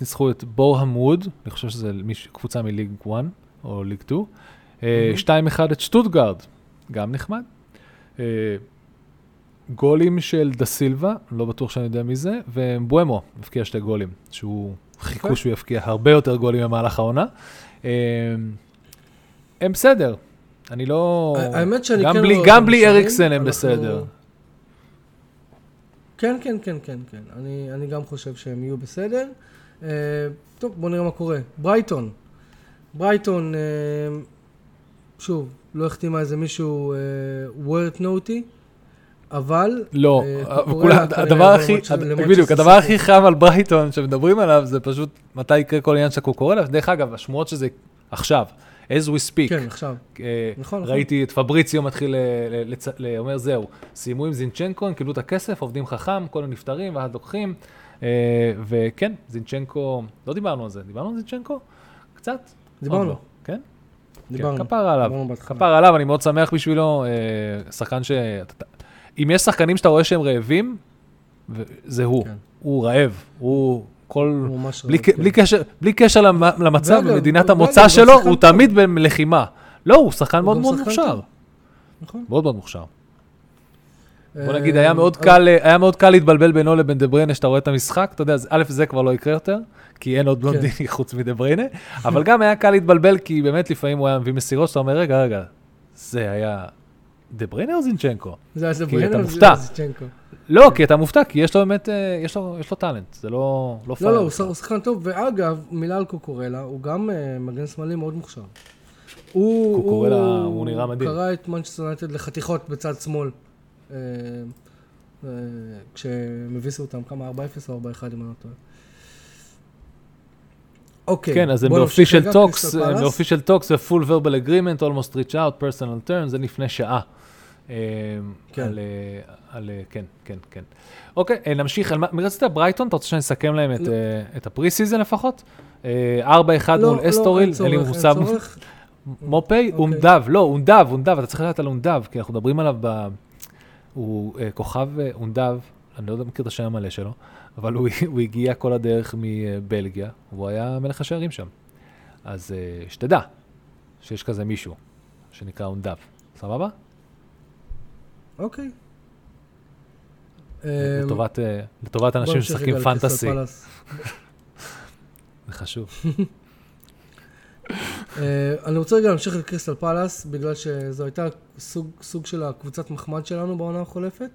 ניצחו את בורהם ווד, אני חושב שזה קבוצה מליג 1 או ליג 2. אה, מהמם. 2-1 את שטוטגרד, גם נחמד. אה, גולים של דה סילבה, לא בטוח שאני יודע מי זה, ובואמו הבקיע שתי גולים, שהוא חיכו שהוא יבקיע הרבה יותר גולים במהלך העונה. אה, הם בסדר, אני לא... האמת שאני גם כן בלי, רואה גם בלי אריקסן הם בסדר. כן, כן, כן, כן, כן. אני, אני גם חושב שהם יהיו בסדר. אה, טוב, בואו נראה מה קורה. ברייטון. ברייטון, אה, שוב, לא החתימה איזה מישהו אה, word נוטי, אבל... לא, אה, הדבר הכי, בדיוק, הדבר. הכי חם על ברייטון שמדברים עליו זה פשוט מתי יקרה כל העניין של קוקורלה. דרך אגב, השמועות שזה עכשיו, as we speak. כן, עכשיו. אה, נכון, נכון. ראיתי את פבריציו מתחיל אומר זהו, סיימו עם זינצ'נקו, הם קיבלו את הכסף, עובדים חכם, כל הנפטרים ואז לוקחים. אה, וכן, זינצ'נקו, לא דיברנו על זה, דיברנו על זינצ'נקו? קצת? דיברנו, לא, כן? דיברנו. כן, כפרה עליו. דיברנו בהתחלה. כפרה עליו, אני מאוד שמח בשבילו. אה, שחקן ש... אם יש שחקנים שאתה רואה שהם רעבים, זה הוא. כן. הוא רעב. הוא כל... בלי, רעב, כן. בלי קשר, בלי קשר למ- למצב במדינת ואגב, המוצא שלו, הוא. תמיד בלחימה. לא, הוא שחקן מאוד מאוד מוכשר. נכון. מאוד מאוד מוכשר. בוא אה, נגיד, היה מאוד אבל- קל, היה מאוד קל להתבלבל בינו לבין דה בריינה, שאתה רואה את המשחק, אתה יודע, א', זה כבר לא יקרה יותר, כי אין עוד בלונדיני חוץ מדה בריינה, אבל גם היה קל להתבלבל, כי באמת לפעמים הוא היה מביא מסירות, שאתה אומר, רגע, רגע, זה היה דה בריינה או זינצ'נקו? זה היה כי אתה זבריינה מופתע. זיצ'נקו. לא, כי אתה מופתע, כי יש לו באמת, אה, יש לו, יש לו טאלנט, זה לא, לא לא. לא, הוא הוא שחקן טוב, ואגב, מילה על קוקורלה, הוא גם אה, מגן שמאלי מאוד מוכשר. הוא, קוקורלה, הוא נראה מדהים. קרע את מנצ'סטר יונייטד לחתיכות בצד שמאל, אה, אה, כשהם הביסו אותם, כמה? 4-0 או 4-1 אם אני לא טועה. אוקיי, כן, אז הם talks, קריסטל הם talks, זה full verbal agreement, almost reach out, personal terms, זה לפני שעה. אה, כן. על, אה, על, אה, כן, כן, כן. אוקיי, אה, נמשיך, מי רצית ברייטון? אתה רוצה שאני אסכם להם את, לא. אה, את ה pre season לפחות? אה, 4-1 לא, מול לא, אסטוריל, אין לי. צורך. מופי. אונדב, לא, אונדב, אונדב, אתה צריך לדעת על אונדב, כי אנחנו מדברים עליו. הוא אה, כוכב אה, אונדב, אני לא מכיר את השם המלא שלו, אבל הוא, הוא הגיע כל הדרך מבלגיה, והוא היה מלך השערים שם. אז אה, שתדע שיש כזה מישהו שנקרא אונדב, סבבה? אוקיי. לטובת, אה, לטובת אנשים שמשחקים לקריסטל פנטסי. זה חשוב. אה, אני רוצה רגע להמשיך לקריסטל פלאס, בגלל שזו הייתה סוג, סוג של הקבוצת מחמד שלנו בעונה החולפת,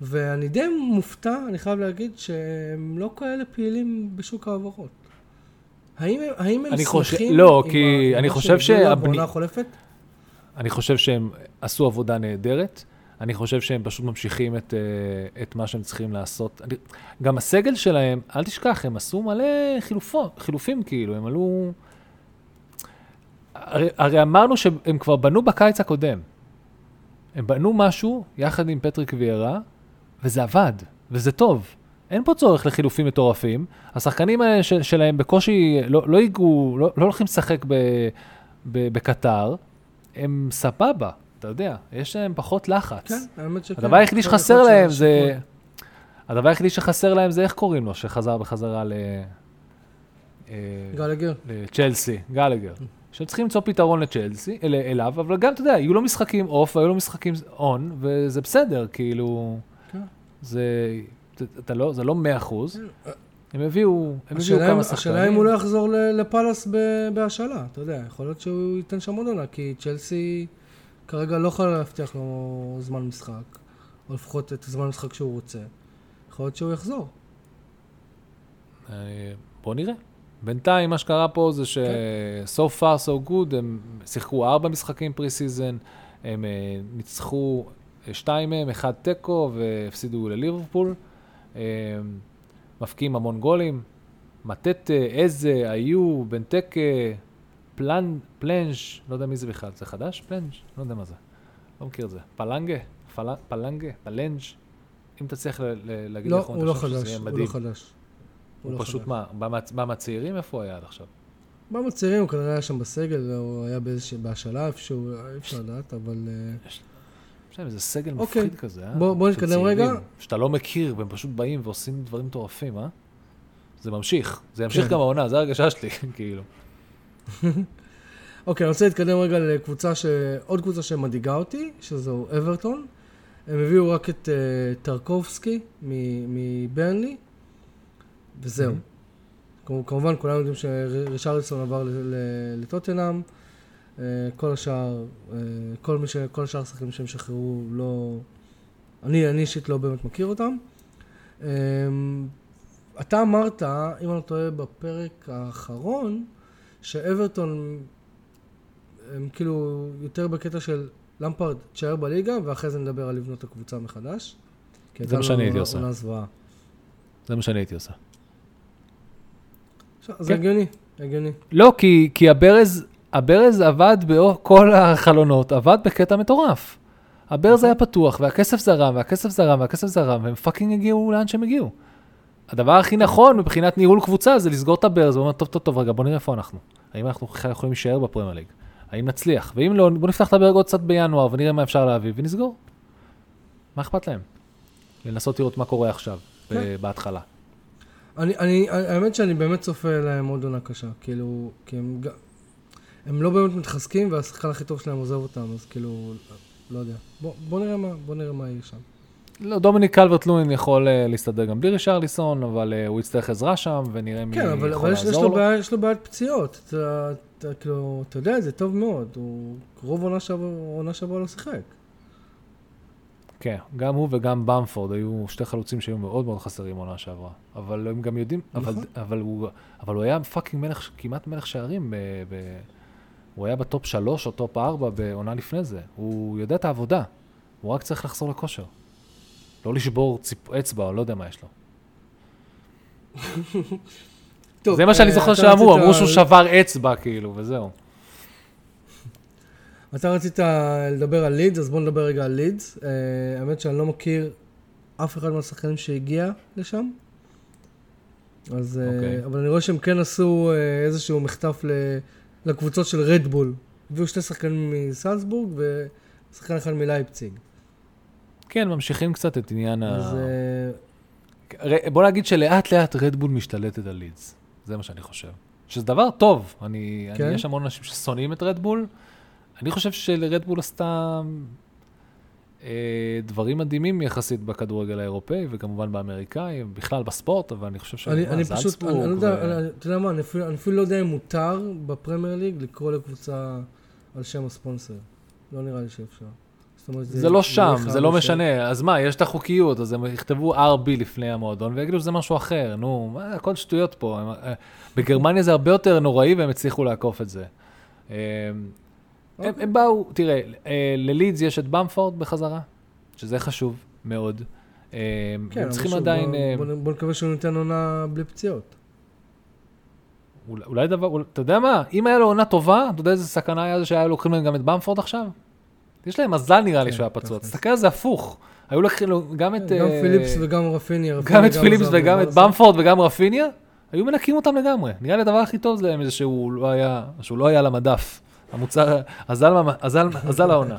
ואני די מופתע, אני חייב להגיד, שהם לא כאלה פעילים בשוק ההעברות. האם, האם הם אני חושב- שמחים לא, עם כי ה- אני חושב שהבני- בעונה החולפת? אני חושב שהם עשו עבודה נהדרת. אני חושב שהם פשוט ממשיכים את, אה, את מה שהם צריכים לעשות. אני, גם הסגל שלהם, אל תשכח, הם עשו מלא חילופות, חילופים כאילו, הם עלו... הרי, הרי אמרנו שהם כבר בנו בקיץ הקודם. הם בנו משהו יחד עם פטריק ויירה, וזה עבד, וזה טוב. אין פה צורך לחילופים מטורפים. השחקנים האלה של, שלהם בקושי לא, לא לא, לא הולכים לשחק ב, ב, בקטר, הם סבבה, אתה יודע, יש להם פחות לחץ. כן, האמת שכן. הדבר היחידי כן, שחסר להם זה. הדבר היחידי שחסר להם זה איך קוראים לו, שחזר בחזרה ל... אה, גלגר. לצ'לסי, גלגר. שצריכים למצוא פתרון לצ'לסי, אל, אליו, אבל גם, אתה יודע, יהיו לו משחקים אוף, והיו לו משחקים און, וזה בסדר, כאילו... כן. זה, זה, אתה לא, זה לא מאה אחוז. הם הביאו, הם הביאו כמה שחקנים. השאלה אם הוא לא יחזור לפאלאס בהשאלה, אתה יודע, יכול להיות שהוא ייתן שם עוד עונה, כי צ'לסי כרגע לא יכולה להבטיח לו זמן משחק, או לפחות את הזמן משחק שהוא רוצה. יכול להיות שהוא יחזור. אה, בוא נראה. בינתיים מה שקרה פה זה ש- so far so good, הם שיחקו ארבע משחקים pre season, הם אה, ניצחו אה, שתיים מהם, אחד תיקו והפסידו לליברפול. אה, מבקיעים המון גולים. מטטה, איזה, היו, בנטקה, פלנ, פלנש, לא יודע מי זה בכלל, זה חדש? פלנש? לא יודע מה זה. לא מכיר את זה. פלנגה? פל, פלנגה? פלנג'? אם תצליח להגיד לא, איך הוא לא חושב שזה חדש, הוא. לא חדש. הוא לא פשוט חדש. מה, בא מה- בא מהצעירים? איפה הוא היה עד עכשיו? במצעירים הוא כנראה היה שם בסגל, הוא היה באיזושהי, בהשאלה איפשהו, אי אפשר לדעת, אבל... אה, יש להם איזה סגל אוקיי. מפחיד כזה, אה? בוא- בוא נתקדם רגע. שאתה לא מכיר, והם פשוט באים ועושים דברים מטורפים, אה? זה ממשיך. זה ימשיך כן. גם העונה, זו הרגשה שלי, כאילו. אוקיי, אני רוצה להתקדם רגע לקבוצה ש... עוד קבוצה שמדאיגה אותי, שזו אברטון. הם הביאו רק את uh, טרקובסקי מ- מברנלי, וזהו. Mhm. כמו- כמובן, כולם יודעים שרישרלסון עבר לטוטנאם. Uh, כל השאר, uh, כל, מי ש... כל השאר השחקנים שהם שחררו, לא... אני, אני אישית לא באמת מכיר אותם. Um, אתה אמרת, אם אני לא טועה, בפרק האחרון, שאברטון הם כאילו יותר בקטע של למפרד, תשאר בליגה, ואחרי זה נדבר על לבנות הקבוצה מחדש. זה מה שאני הייתי עושה. זה מה שאני הייתי עושה. זה. הגיוני, הגיוני. לא, כי, כי הברז, הברז עבד בכל החלונות, עבד בקטע מטורף. הברז נכון. היה פתוח, והכסף זרם, והכסף זרם, והכסף זרם, והם fucking הגיעו לאן שהם הגיעו. הדבר הכי נכון מבחינת ניהול קבוצה זה לסגור את הברז, ואומר, טוב, טוב, טוב, רגע, בוא נראה איפה אנחנו. האם אנחנו בכלל יכולים להישאר בפרמייר ליג? האם נצליח? ואם לא, בוא נפתח את הברז עוד קצת בינואר ונראה מה אפשר להביא, ונסגור. מה אכפת להם? לנסות לראות מה קורה עכשיו, כן. בהתחלה. אני, אני, האמת שאני באמת צופה להם עוד עונה קשה, כאילו, כי הם, הם לא באמת מתחזקים, והשחקן הכי טוב שלהם עוזב אותם, אז כאילו, לא יודע. בוא, בוא נראה מה, בוא נראה מה יהיה שם. לא, דומיניק קלברט לואין יכול uh, להסתדר גם בלי רישרליסון, אבל uh, הוא יצטרך עזרה שם, ונראה מי כן, אבל, יכול אבל יש, יש, לעזור לו לו. בעיה, יש לו בעיית פציעות. אתה, אתה, כאילו, אתה יודע, זה טוב מאוד. הוא רוב עונה שעברה לא שיחק. כן, גם הוא וגם במפורד היו שתי חלוצים שהיו מאוד מאוד חסרים עונה שעברה. אבל הם גם יודעים, אבל, נכון. אבל, הוא, אבל הוא היה fucking מלך, כמעט מלך שערים. ב, ב, הוא היה בטופ שלוש או טופ ארבע בעונה לפני זה. הוא יודע את העבודה, הוא רק צריך לחזור לכושר. לא לשבור ציפ, אצבע, לא יודע מה יש לו. טוב, זה מה שאני אה, זוכר שאמרו, אמרו שהוא שבר אצבע, כאילו, וזהו. אתה רצית לדבר על לידס, אז בוא נדבר רגע על לידס. אה, האמת שאני לא מכיר אף אחד מהשחקנים שהגיע לשם. אז, אה, אוקיי. אבל אני רואה שהם כן עשו אה, איזשהו מחטף ל- לקבוצות של רדבול. הביאו שתי שחקנים מסלזבורג ושחקן אחד מלייפציג. כן, ממשיכים קצת את עניין ה... אז אה, ר- בוא נגיד שלאט לאט רדבול משתלטת על לידס. זה מה שאני חושב. שזה דבר טוב. אני, כן? אני, יש המון אנשים ששונאים את רדבול. אני חושב שלרדבול עשתה אה, דברים מדהימים יחסית בכדורגל האירופאי, וכמובן באמריקאי, בכלל בספורט, אבל אני חושב אני, אני זלצבורג פשוט, אני, אני לא יודע, ו- אני, אתה יודע מה, אני אפילו, אני אפילו לא יודע אם מותר בפרמייר ליג לקרוא לקבוצה על שם הספונסר. לא נראה לי שאפשר. אומרת, זה לא שם, חייב זה לא להישאר. משנה. אז מה, יש את החוקיות, אז הם יכתבו RB לפני המועדון ויגידו שזה משהו אחר, נו, מה, הכל שטויות פה. אה, בגרמניה זה הרבה יותר נוראי והם הצליחו לעקוף את זה. הם, אוקיי. הם באו, תראה, אה, ללידס יש את במפורד בחזרה, שזה חשוב מאוד. אה, כן, הם צריכים שוב, עדיין, בוא, אה, בוא, בוא נקווה שהוא ניתן עונה בלי פציעות. אולי- אולי דבר, אולי- אתה יודע מה, אם היה לו עונה טובה, אתה יודע איזה סכנה היה זה שהיו לוקחים להם גם את במפורד עכשיו? יש להם מזל נראה לי כן, שהוא היה פצוע. תסתכל על זה הפוך. היו לוקחים לו גם את... גם אה, פיליפס וגם רפיניה. גם את פיליפס וגם את. במפורד וגם רפיניה, היו מנקים אותם לגמרי. נראה לי הדבר הכי טוב להם זה לא שהוא לא היה על המדף. המוצר, אזל, העונה.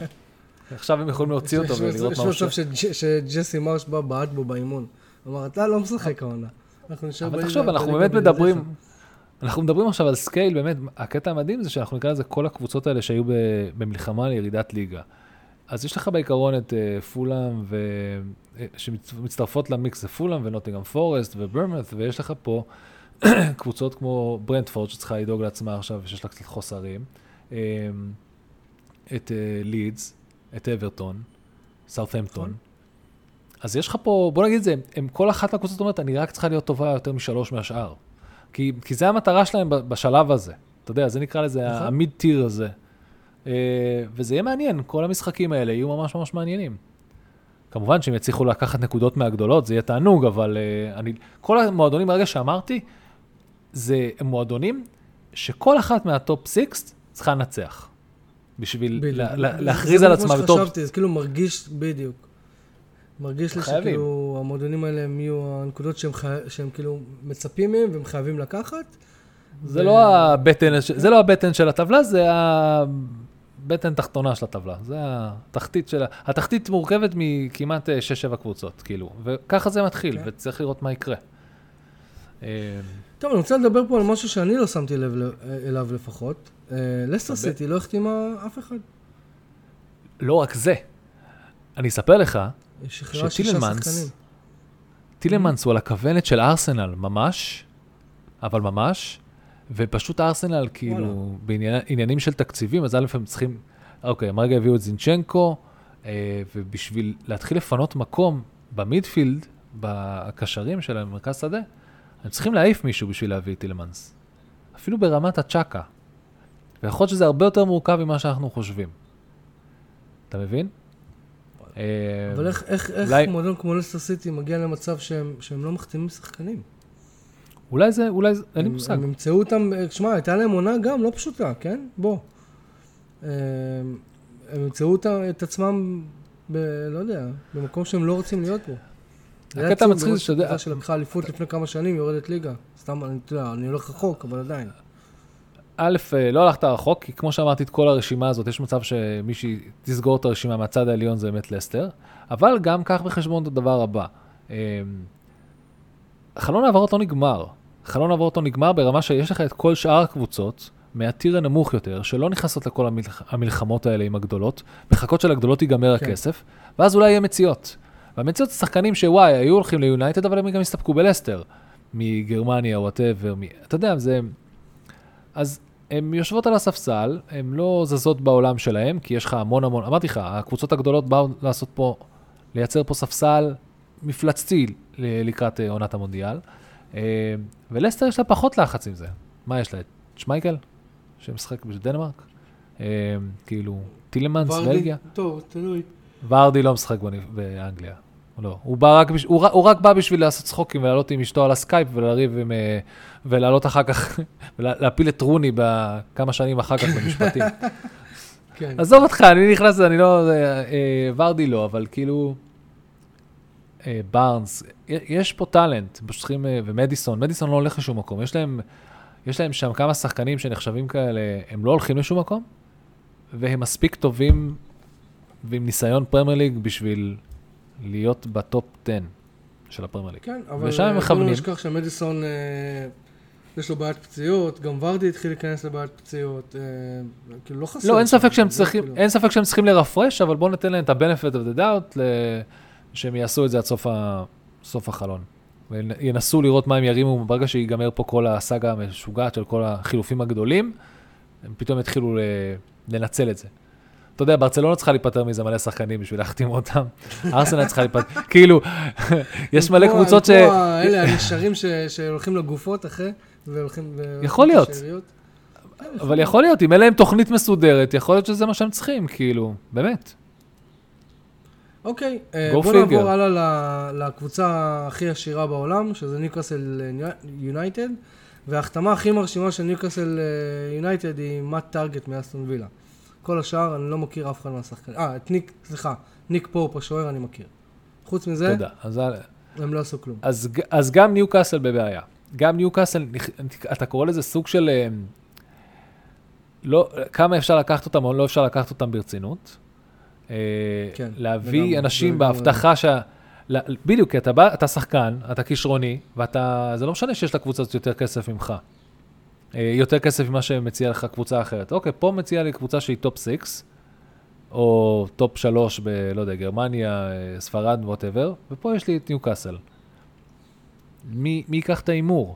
עכשיו הם יכולים להוציא אותו ולראות מה הוא עושה. שג'- שג'סי מארש בא בעט בו באימון. אמר, אתה לא משחק העונה. אבל תחשוב, אנחנו באמת בלעדיך." מדברים, אנחנו מדברים עכשיו על scale, באמת, הקטע המדהים זה שאנחנו נקרא לזה כל הקבוצות האלה שהיו במלחמה לירידת ליגה. אז יש לך בעיקרון את אה, פולאם, ו... אה, שמצטרפות למיקס זה פולאם ונוטינגהאם פורסט ובורנמות', ויש לך פה קבוצות כמו ברנדפורד שצריכה לדאוג לעצמה עכשיו ושיש לה קצת חוסרים. אה, את אה, לידס, את אברטון, סאות'המפטון. נכון. אז יש לך פה, בוא נגיד את זה, הם, כל אחת מהקבוצות אומרת, אני רק צריכה להיות טובה יותר משלוש מהשאר. כי, כי זה המטרה שלהם בשלב הזה. אתה יודע, זה נקרא לזה נכון. המיד טיר הזה. אה, וזה יהיה מעניין, כל המשחקים האלה יהיו ממש ממש מעניינים. כמובן שהם יצליחו לקחת נקודות מהגדולות, זה יהיה תענוג, אבל uh, אני, כל המועדונים ברגע שאמרתי, זה מועדונים שכל אחת מה top six צריכה לנצח. בשביל. לה, לה, זה- להכריז זה על כמו עצמה בתור... שחשבתי, זה כאילו מרגיש, בדיוק. מרגיש לי. שכאילו המועדונים האלה הם יהיו הנקודות שהם, חי... שהם כאילו מצפים מהם והם חייבים לקחת. זה ו- לא הבטן, זה לא הבטן של הטבלה, זה הבטן תחתונה של הטבלה. זה התחתית של ה... התחתית מורכבת מכמעט 6-7 קבוצות, כאילו. וככה זה מתחיל, כן. וצריך לראות מה יקרה. טוב, אני רוצה לדבר פה על משהו שאני לא שמתי לב אליו לפחות. אה, לסטר. סיטי לא החתימה אף אחד. לא רק זה, אני אספר לך, שטילמנס. טילמנס הוא על הכוונת של ארסנל, ממש, אבל ממש, ופשוט ארסנל, כאילו, בעניינים של תקציבים, אז א' הם צריכים, אוקיי, הם רגע הביאו את זינצ'נקו, אה, ובשביל להתחיל לפנות מקום במידפילד, בקשרים שלהם, במרכז שדה, הם צריכים להעיף מישהו בשביל להביא את טילמנס. אפילו ברמת הצ'אקה. ויכול להיות שזה הרבה יותר מורכב ממה שאנחנו חושבים. אתה מבין? אה, אבל איך, איך, איך אולי- מועדון כמו לסטר סיטי מגיע למצב שהם, שהם לא מחתימים שחקנים? אולי זה, אולי זה, אין לי הם- מושג. הם ימצאו אותם, אה, שמע, הייתה להם עונה גם לא פשוטה, כן? בוא. אה, הם ימצאו את עצמם, ב, לא יודע, במקום שהם לא רוצים להיות בו. הקטע המצחיק זה שאתה יודע- שלקחה אליפות לפני כמה שנים, יורדת ליגה. סתם, אני, יודע, אני הולך רחוק, אבל עדיין. א', אה, לא הלכת רחוק, כי כמו שאמרתי, את כל הרשימה הזאת, יש מצב שמישהי תסגור את הרשימה מהצד העליון, זה באמת לסטר, אבל גם קח בחשבון את הדבר הבא. אה, חלון העברות לא נגמר. חלון העברות לא נגמר ברמה שיש לך את כל שאר הקבוצות, מהטיר הנמוך יותר, שלא נכנסות לכל המלח... המלחמות האלה עם הגדולות, מחכות שלגדולות ייגמר כן. הכסף, ואז אולי יהיה מציאות. והמציאות זה שחקנים שוואלה, היו הולכים ליונייטד, אבל הם גם הסתפקו בלסטר, מגרמניה whatever, מ... אתה יודע, זה... אז הן יושבות על הספסל, הן לא זזות בעולם שלהן, כי יש לך המון המון, אמרתי לך, הקבוצות הגדולות באו לעשות פה, לייצר פה ספסל מפלצתי לקראת אה, עונת המונדיאל, אה, ולסטר יש לה פחות לחץ עם זה. מה יש לה? את שמייקל, שמשחק בדנמרק? אה, כאילו, טילמאנס, בלגיה? טוב, תלוי. ורדי לא משחק באנגליה. לא, הוא, בא רק, בש... הוא, הוא רק בא בשביל לעשות צחוקים ולעלות עם אשתו על הסקייפ ולריב עם... אה, ולעלות אחר כך, ולהפיל את רוני בכמה שנים אחר כך במשפטים. כן. עזוב אותך, אני נכנס, אני לא... אה, אה, ורדי לא, אבל כאילו... אה, בארנס, יש פה talent, פשוט צריכים... אה, ומדיסון, מדיסון לא הולך לשום מקום. יש להם, יש להם שם כמה שחקנים שנחשבים כאלה, הם לא הולכים לשום מקום, והם מספיק טובים ועם ניסיון פרמייר ליג בשביל להיות בטופ 10 של הפרמייר ליג. כן, אבל ושם הם אה, בוא מכוונים. לא נשכח שמדיסון, אה, יש לו בעיית פציעות, גם ורדי התחיל להיכנס לבעיית פציעות, אה, כאילו לא חסר. לא, אין ספק שהם צריכים, כאילו- אין ספק שהם צריכים לרפרש, אבל בואו ניתן להם את ה-benefit of the doubt, ל- שהם יעשו את זה עד סוף, ה... סוף החלון. וינסו לראות מה הם ירימו ברגע שיגמר פה כל הסאגה המשוגעת של כל החילופים הגדולים, הם פתאום יתחילו ל... לנצל את זה. אתה יודע, ברצלונה צריכה להיפטר מזה מלא שחקנים בשביל להחתים אותם. ארסנל צריכה להיפטר, כאילו, יש מלא קבוצות ש... האלה הנשארים שהולכים לגופות אחרי, והולכים... יכול להיות. לשאריות. אבל יכול להיות, אם אין להם תוכנית מסודרת, יכול להיות שזה מה שהם צריכים, כאילו, באמת. אוקיי, אה, בוא. נעבור הלאה לקבוצה הכי עשירה בעולם, שזה ניוקאסל יונייטד, וההחתמה הכי מרשימה של ניוקאסל אה, יונייטד היא מאט טארגט מאסטון וילה. כל השאר, אני לא מכיר אף אחד מהשחקנים. אה, את ניק, סליחה, ניק פופ, השוער, אני מכיר. חוץ מזה, תודה. אז הם לא עשו כלום. אז, אז גם ניוקאסל בבעיה. גם ניוקאסל, נכ- אתה קורא לזה סוג של... אה, לא, כמה אפשר לקחת אותם או לא אפשר לקחת אותם ברצינות. אה, כן, להביא לגמרי, אנשים. בהבטחה שה... ל- בדיוק, כי אתה בא, אתה שחקן, אתה כישרוני, ואתה, זה לא משנה שיש לקבוצה הזאת יותר כסף ממך. אה, יותר כסף ממה שמציע לך קבוצה אחרת. אוקיי, פה מציע לי קבוצה שהיא טופ 6, או טופ 3 ב, לא יודע, גרמניה, אה, ספרד, whatever, ופה יש לי את ניוקאסל. מי, מי ייקח את ההימור?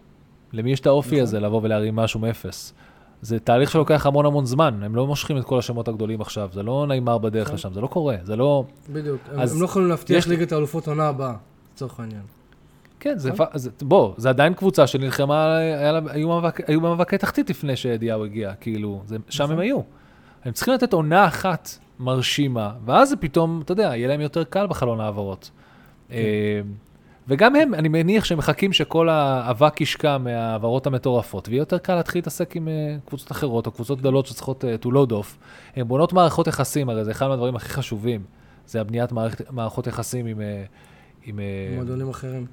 למי יש את האופי נכון. הזה לבוא ולהרים משהו מאפס? זה תהליך שלוקח המון המון זמן, הם לא מושכים את כל השמות הגדולים עכשיו, זה לא נעימר בדרך נכון. לשם, זה לא קורה, זה לא... בדיוק. אז הם לא יכולים יש להבטיח לי- ליגת האלופות עונה הבאה, לצורך העניין. כן, זה, נכון. זה, בוא, זה עדיין קבוצה שנלחמה, לה, היו, מאבק, היו במאבקי תחתית לפני שאדיהו הגיע, כאילו, זה, שם נכון. הם היו. הם צריכים לתת עונה אחת מרשימה, ואז זה פתאום, אתה יודע, יהיה להם יותר קל בחלון העברות. כן. אה, וגם הם, אני מניח שהם מחכים שכל האבק ישקע מההעברות המטורפות, ויהיה יותר קל להתחיל להתעסק עם אה, קבוצות אחרות, או קבוצות גדולות שצריכות אה, to load off. הן בונות מערכות יחסים, הרי זה אחד מהדברים הכי חשובים, זה הבניית מערכת, מערכות יחסים עם... עם מועדונים אחרים.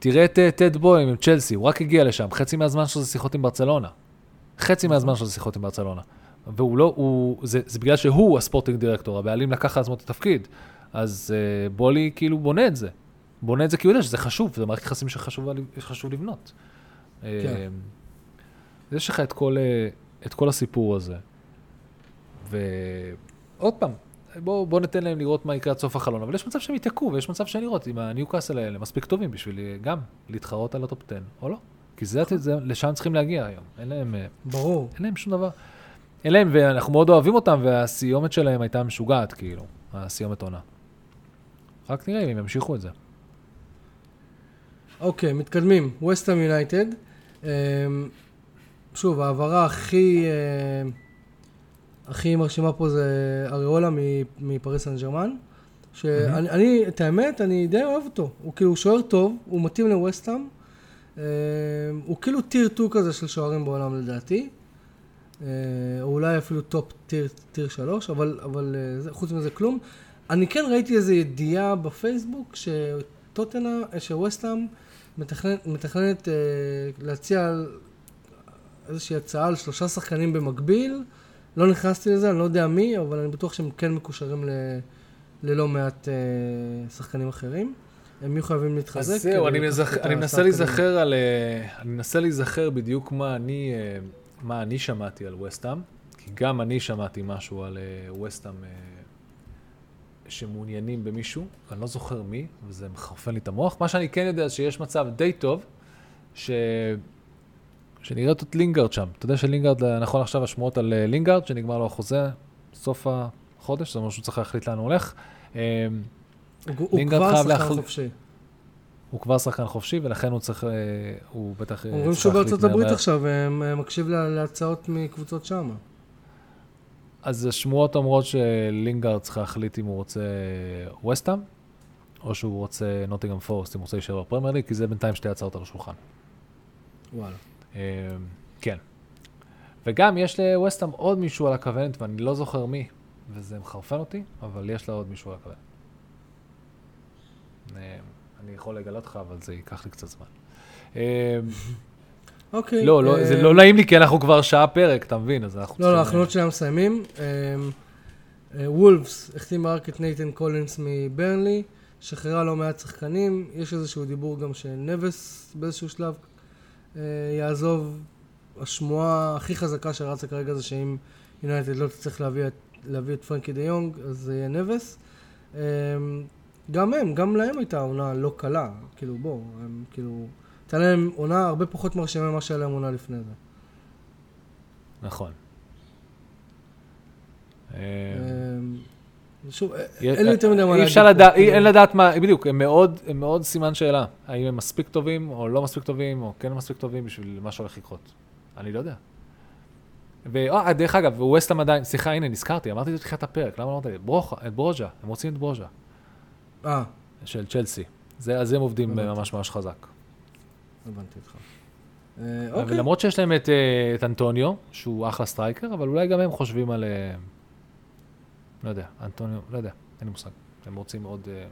תראה את אה, טד בוים עם צ'לסי, הוא רק הגיע לשם, חצי מהזמן שלו זה שיחות עם ברצלונה. חצי מהזמן שלו זה שיחות עם ברצלונה. והוא לא, הוא, זה, זה בגלל שהוא הספורטינג דירקטור, הבעלים לקח על עצמו את התפקיד. אז uh, בולי כאילו בונה את זה. בונה את זה כי הוא יודע שזה חשוב, זה מערכת יחסים שחשוב חשוב לבנות. כן. אה, אז יש לך את כל, אה, את כל הסיפור הזה. ועוד פעם, בואו בוא ניתן להם לראות מה יקרה עד סוף החלון, אבל יש מצב שהם יתקעו, ויש מצב שאין לראות אם הניוקאסל האלה מספיק טובים בשביל אה, גם להתחרות על הטופ 10, או לא. כי זה, זה, לשם צריכים להגיע היום. אין להם, אה, ברור. אין להם שום דבר. אין להם, ואנחנו מאוד אוהבים אותם, והסיומת שלהם הייתה משוגעת, כאילו, הסיומת עונה. רק נראה אם הם ימשיכו את זה. אוקיי, מתקדמים. וסטהאם יונייטד. אמ, שוב, ההעברה הכי... אה, הכי מרשימה פה זה אריולה מפריס סן ג'רמן. שאני, אני, את האמת, אני די אוהב אותו. הוא כאילו שוער טוב, הוא מתאים לווסטהאם. אה, הוא כאילו tier 2 כזה של שוערים בעולם לדעתי. אה, או אולי אפילו top tier, tier 3, אבל, אבל אה, חוץ מזה כלום. אני כן ראיתי איזו ידיעה בפייסבוק שטוטנה, שווסטהאם מתכננת, מתכננת להציע איזושהי הצעה על שלושה שחקנים במקביל. לא נכנסתי לזה, אני לא יודע מי, אבל אני בטוח שהם כן מקושרים ל, ללא מעט אה, שחקנים אחרים. הם יהיו חייבים להתחזק. אז זהו, אני, מזכ... אני מנסה. להיזכר על... אה, אני מנסה להיזכר בדיוק מה אני, אה, מה אני שמעתי על וסטאם, כי גם אני שמעתי משהו על אה, וסטאם שמעוניינים במישהו, אני לא זוכר מי, וזה מחרפן לי את המוח. מה שאני כן יודע זה שיש מצב די טוב, ש... שנראה את לינגארד שם. אתה יודע שלינגארד, נכון עכשיו השמועות על אה, לינגארד, שנגמר לו החוזה סוף החודש, זה אומר שהוא צריך להחליט לאן הוא הולך. אה, הוא, כבר שחקן חופשי. הוא כבר שחקן חופשי, ולכן הוא צריך, אה, הוא בטח אה, אומרים צריך שהוא להחליט בארצות הברית. עכשיו, ומקשיב לה- להצעות מקבוצות שם. אז השמועות אומרות שלינגארד צריך להחליט אם הוא רוצה ווסטהאם, או שהוא רוצה נוטיגרם פורסט, אם הוא רוצה להישאר בפרמייר ליג, כי זה בינתיים שתי הצעות על השולחן. וואלה. אה, כן. וגם יש לווסטהאם עוד מישהו על הכוונת, ואני לא זוכר מי, וזה מחרפן אותי, אבל יש לה עוד מישהו על הכוונת. אה, אני יכול לגלות לך, אבל זה ייקח לי קצת זמן. אה, אוקיי. לא, לא, אה, זה לא נעים לי, כי אנחנו כבר שעה פרק, אתה מבין? אז אנחנו לא, לא, צריכים, ההכנות שלהם מסיימים. אה, וולפס החתימה רק את נייתן קולינס מברנלי, שחררה לא מעט שחקנים, יש איזשהו דיבור גם שנבס באיזשהו שלב אה, יעזוב. השמועה הכי חזקה שרצה כרגע זה שאם יונייטד לא תצטרך להביא את, להביא את פרנקי דה יונג, אז זה יהיה נבס. אה, גם הם, גם להם הייתה עונה לא קלה, כאילו בוא, הם כאילו, הייתה להם עונה הרבה פחות מרשימה ממה שהיה להם עונה לפני זה. נכון. אה, שוב, אין לי יותר מדי מה אי להגיד. אפשר פה, לדעת. אין לדעת מה, בדיוק, הם מאוד, הם מאוד סימן שאלה. האם הם מספיק טובים, או לא מספיק טובים, או כן מספיק טובים בשביל מה שהולך לקרות. אני לא יודע. ודרך אגב, ווסטהאם עדיין, סליחה, הנה, נזכרתי, אמרתי את זה בתחילת הפרק, למה לא אמרתי? ברוכה, את ברוז'ה, הם רוצים את ברוז'ה, אה, של צ'לסי. זה, אז הם עובדים. ממש ממש חזק. הבנתי אותך. אה, אוקיי. ולמרות שיש להם אה, את אנטוניו, שהוא אחלה striker, אבל אולי גם הם חושבים על... לא יודע, אנטוניו, לא יודע, אין לי מושג. הם רוצים עוד אה,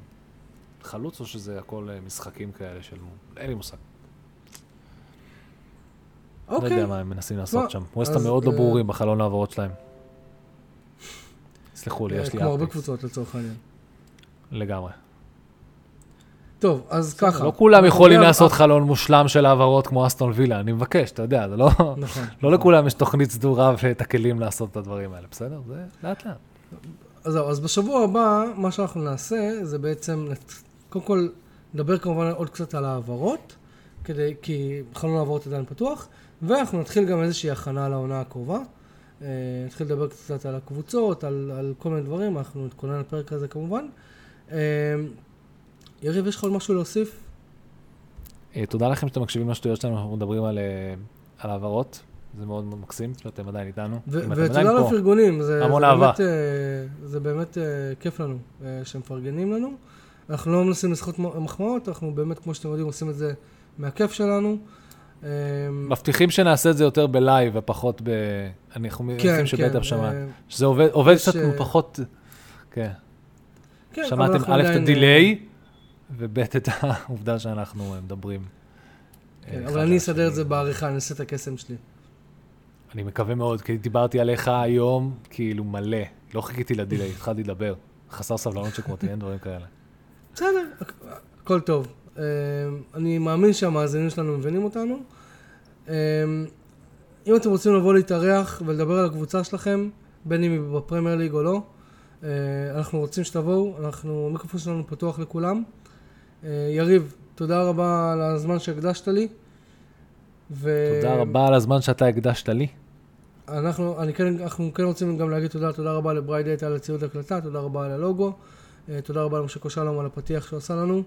חלוץ, או שזה הכל אה, משחקים כאלה של... אין לי מושג. לא אוקיי. יודע מה הם מנסים לעשות לא, שם. אז, ווסטהאם מאוד לא אה, ברורים בחלון העברות שלהם. סלחו לי, יש לי כמו הרבה. קבוצות לצורך העניין. לגמרי. טוב, אז ככה. לא כולם יכולים לעשות חלון מושלם של העברות כמו אסטון וילה, אני מבקש, אתה יודע, זה לא... נכון. לא לכולם יש תוכנית סדורה ואת הכלים לעשות את הדברים האלה, בסדר? זה לאט לאט. אז זהו, אז בשבוע הבא, מה שאנחנו נעשה, זה בעצם, קודם כל, נדבר כמובן עוד קצת על העברות, כדי, כי חלון העברות עדיין פתוח, ואנחנו נתחיל גם איזושהי הכנה לעונה הקרובה. אה, נתחיל לדבר קצת על הקבוצות, על, על כל מיני דברים, אנחנו נתכונן לפרק הזה כמובן. אה, יריב, יש לך עוד משהו להוסיף? אה, תודה לכם שאתם מקשיבים לשטויות שלנו, אנחנו מדברים על, על העברות, זה מאוד מאוד מקסים שאתם עדיין איתנו. ותודה על. הפרגונים, זה, המון זה אהבה. באמת, אה, זה באמת אה, כיף לנו אה, שמפרגנים לנו. אנחנו לא מנסים לזכות מחמאות, אנחנו באמת, כמו שאתם יודעים, עושים את זה מהכיף שלנו. אה, מבטיחים שנעשה את זה יותר בלייב ופחות ב... אנחנו מניחים שבטח שמעת. אה, שזה עובד, עובד קצת פחות... כן. כן, שמעתם א' את ה delay, וב' את העובדה שאנחנו מדברים. כן, אבל אני אסדר את. זה בעריכה, אני אעשה את הקסם שלי. אני מקווה מאוד, כי דיברתי עליך היום, כאילו מלא. לא חיכיתי לדיליי, התחלתי לדבר. חסר סבלנות שכמותי, אין דברים כאלה. בסדר, הכ- הכל טוב. אה, אני מאמין שהמאזינים שלנו מבינים אותנו. אה, אם אתם רוצים לבוא להתארח ולדבר על הקבוצה שלכם, בין אם היא בפרמייר ליג או לא, אה, אנחנו רוצים שתבואו, אנחנו, המיקרופון שלנו פתוח לכולם. אה, יריב, תודה רבה על הזמן שהקדשת לי. ו- תודה רבה על הזמן שאתה הקדשת לי. אנחנו, אני כן, אנחנו כן רוצים גם להגיד תודה, תודה רבה לברייט דאטה על הציוד הקלטה, תודה רבה על הלוגו, אה, תודה רבה למשה קושלום על הפתיח שהוא עשה לנו.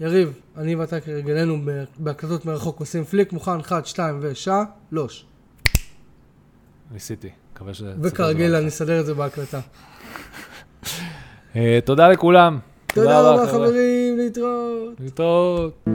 יריב, אני ואתה כרגלנו בהקלטות מרחוק עושים פליק, מוכן, 1, 2 ושלוש. ניסיתי, מקווה ש... וכרגיל אני אסדר את זה בהקלטה. אה, תודה לכולם. תודה רבה חברים, להתראות. להתראות.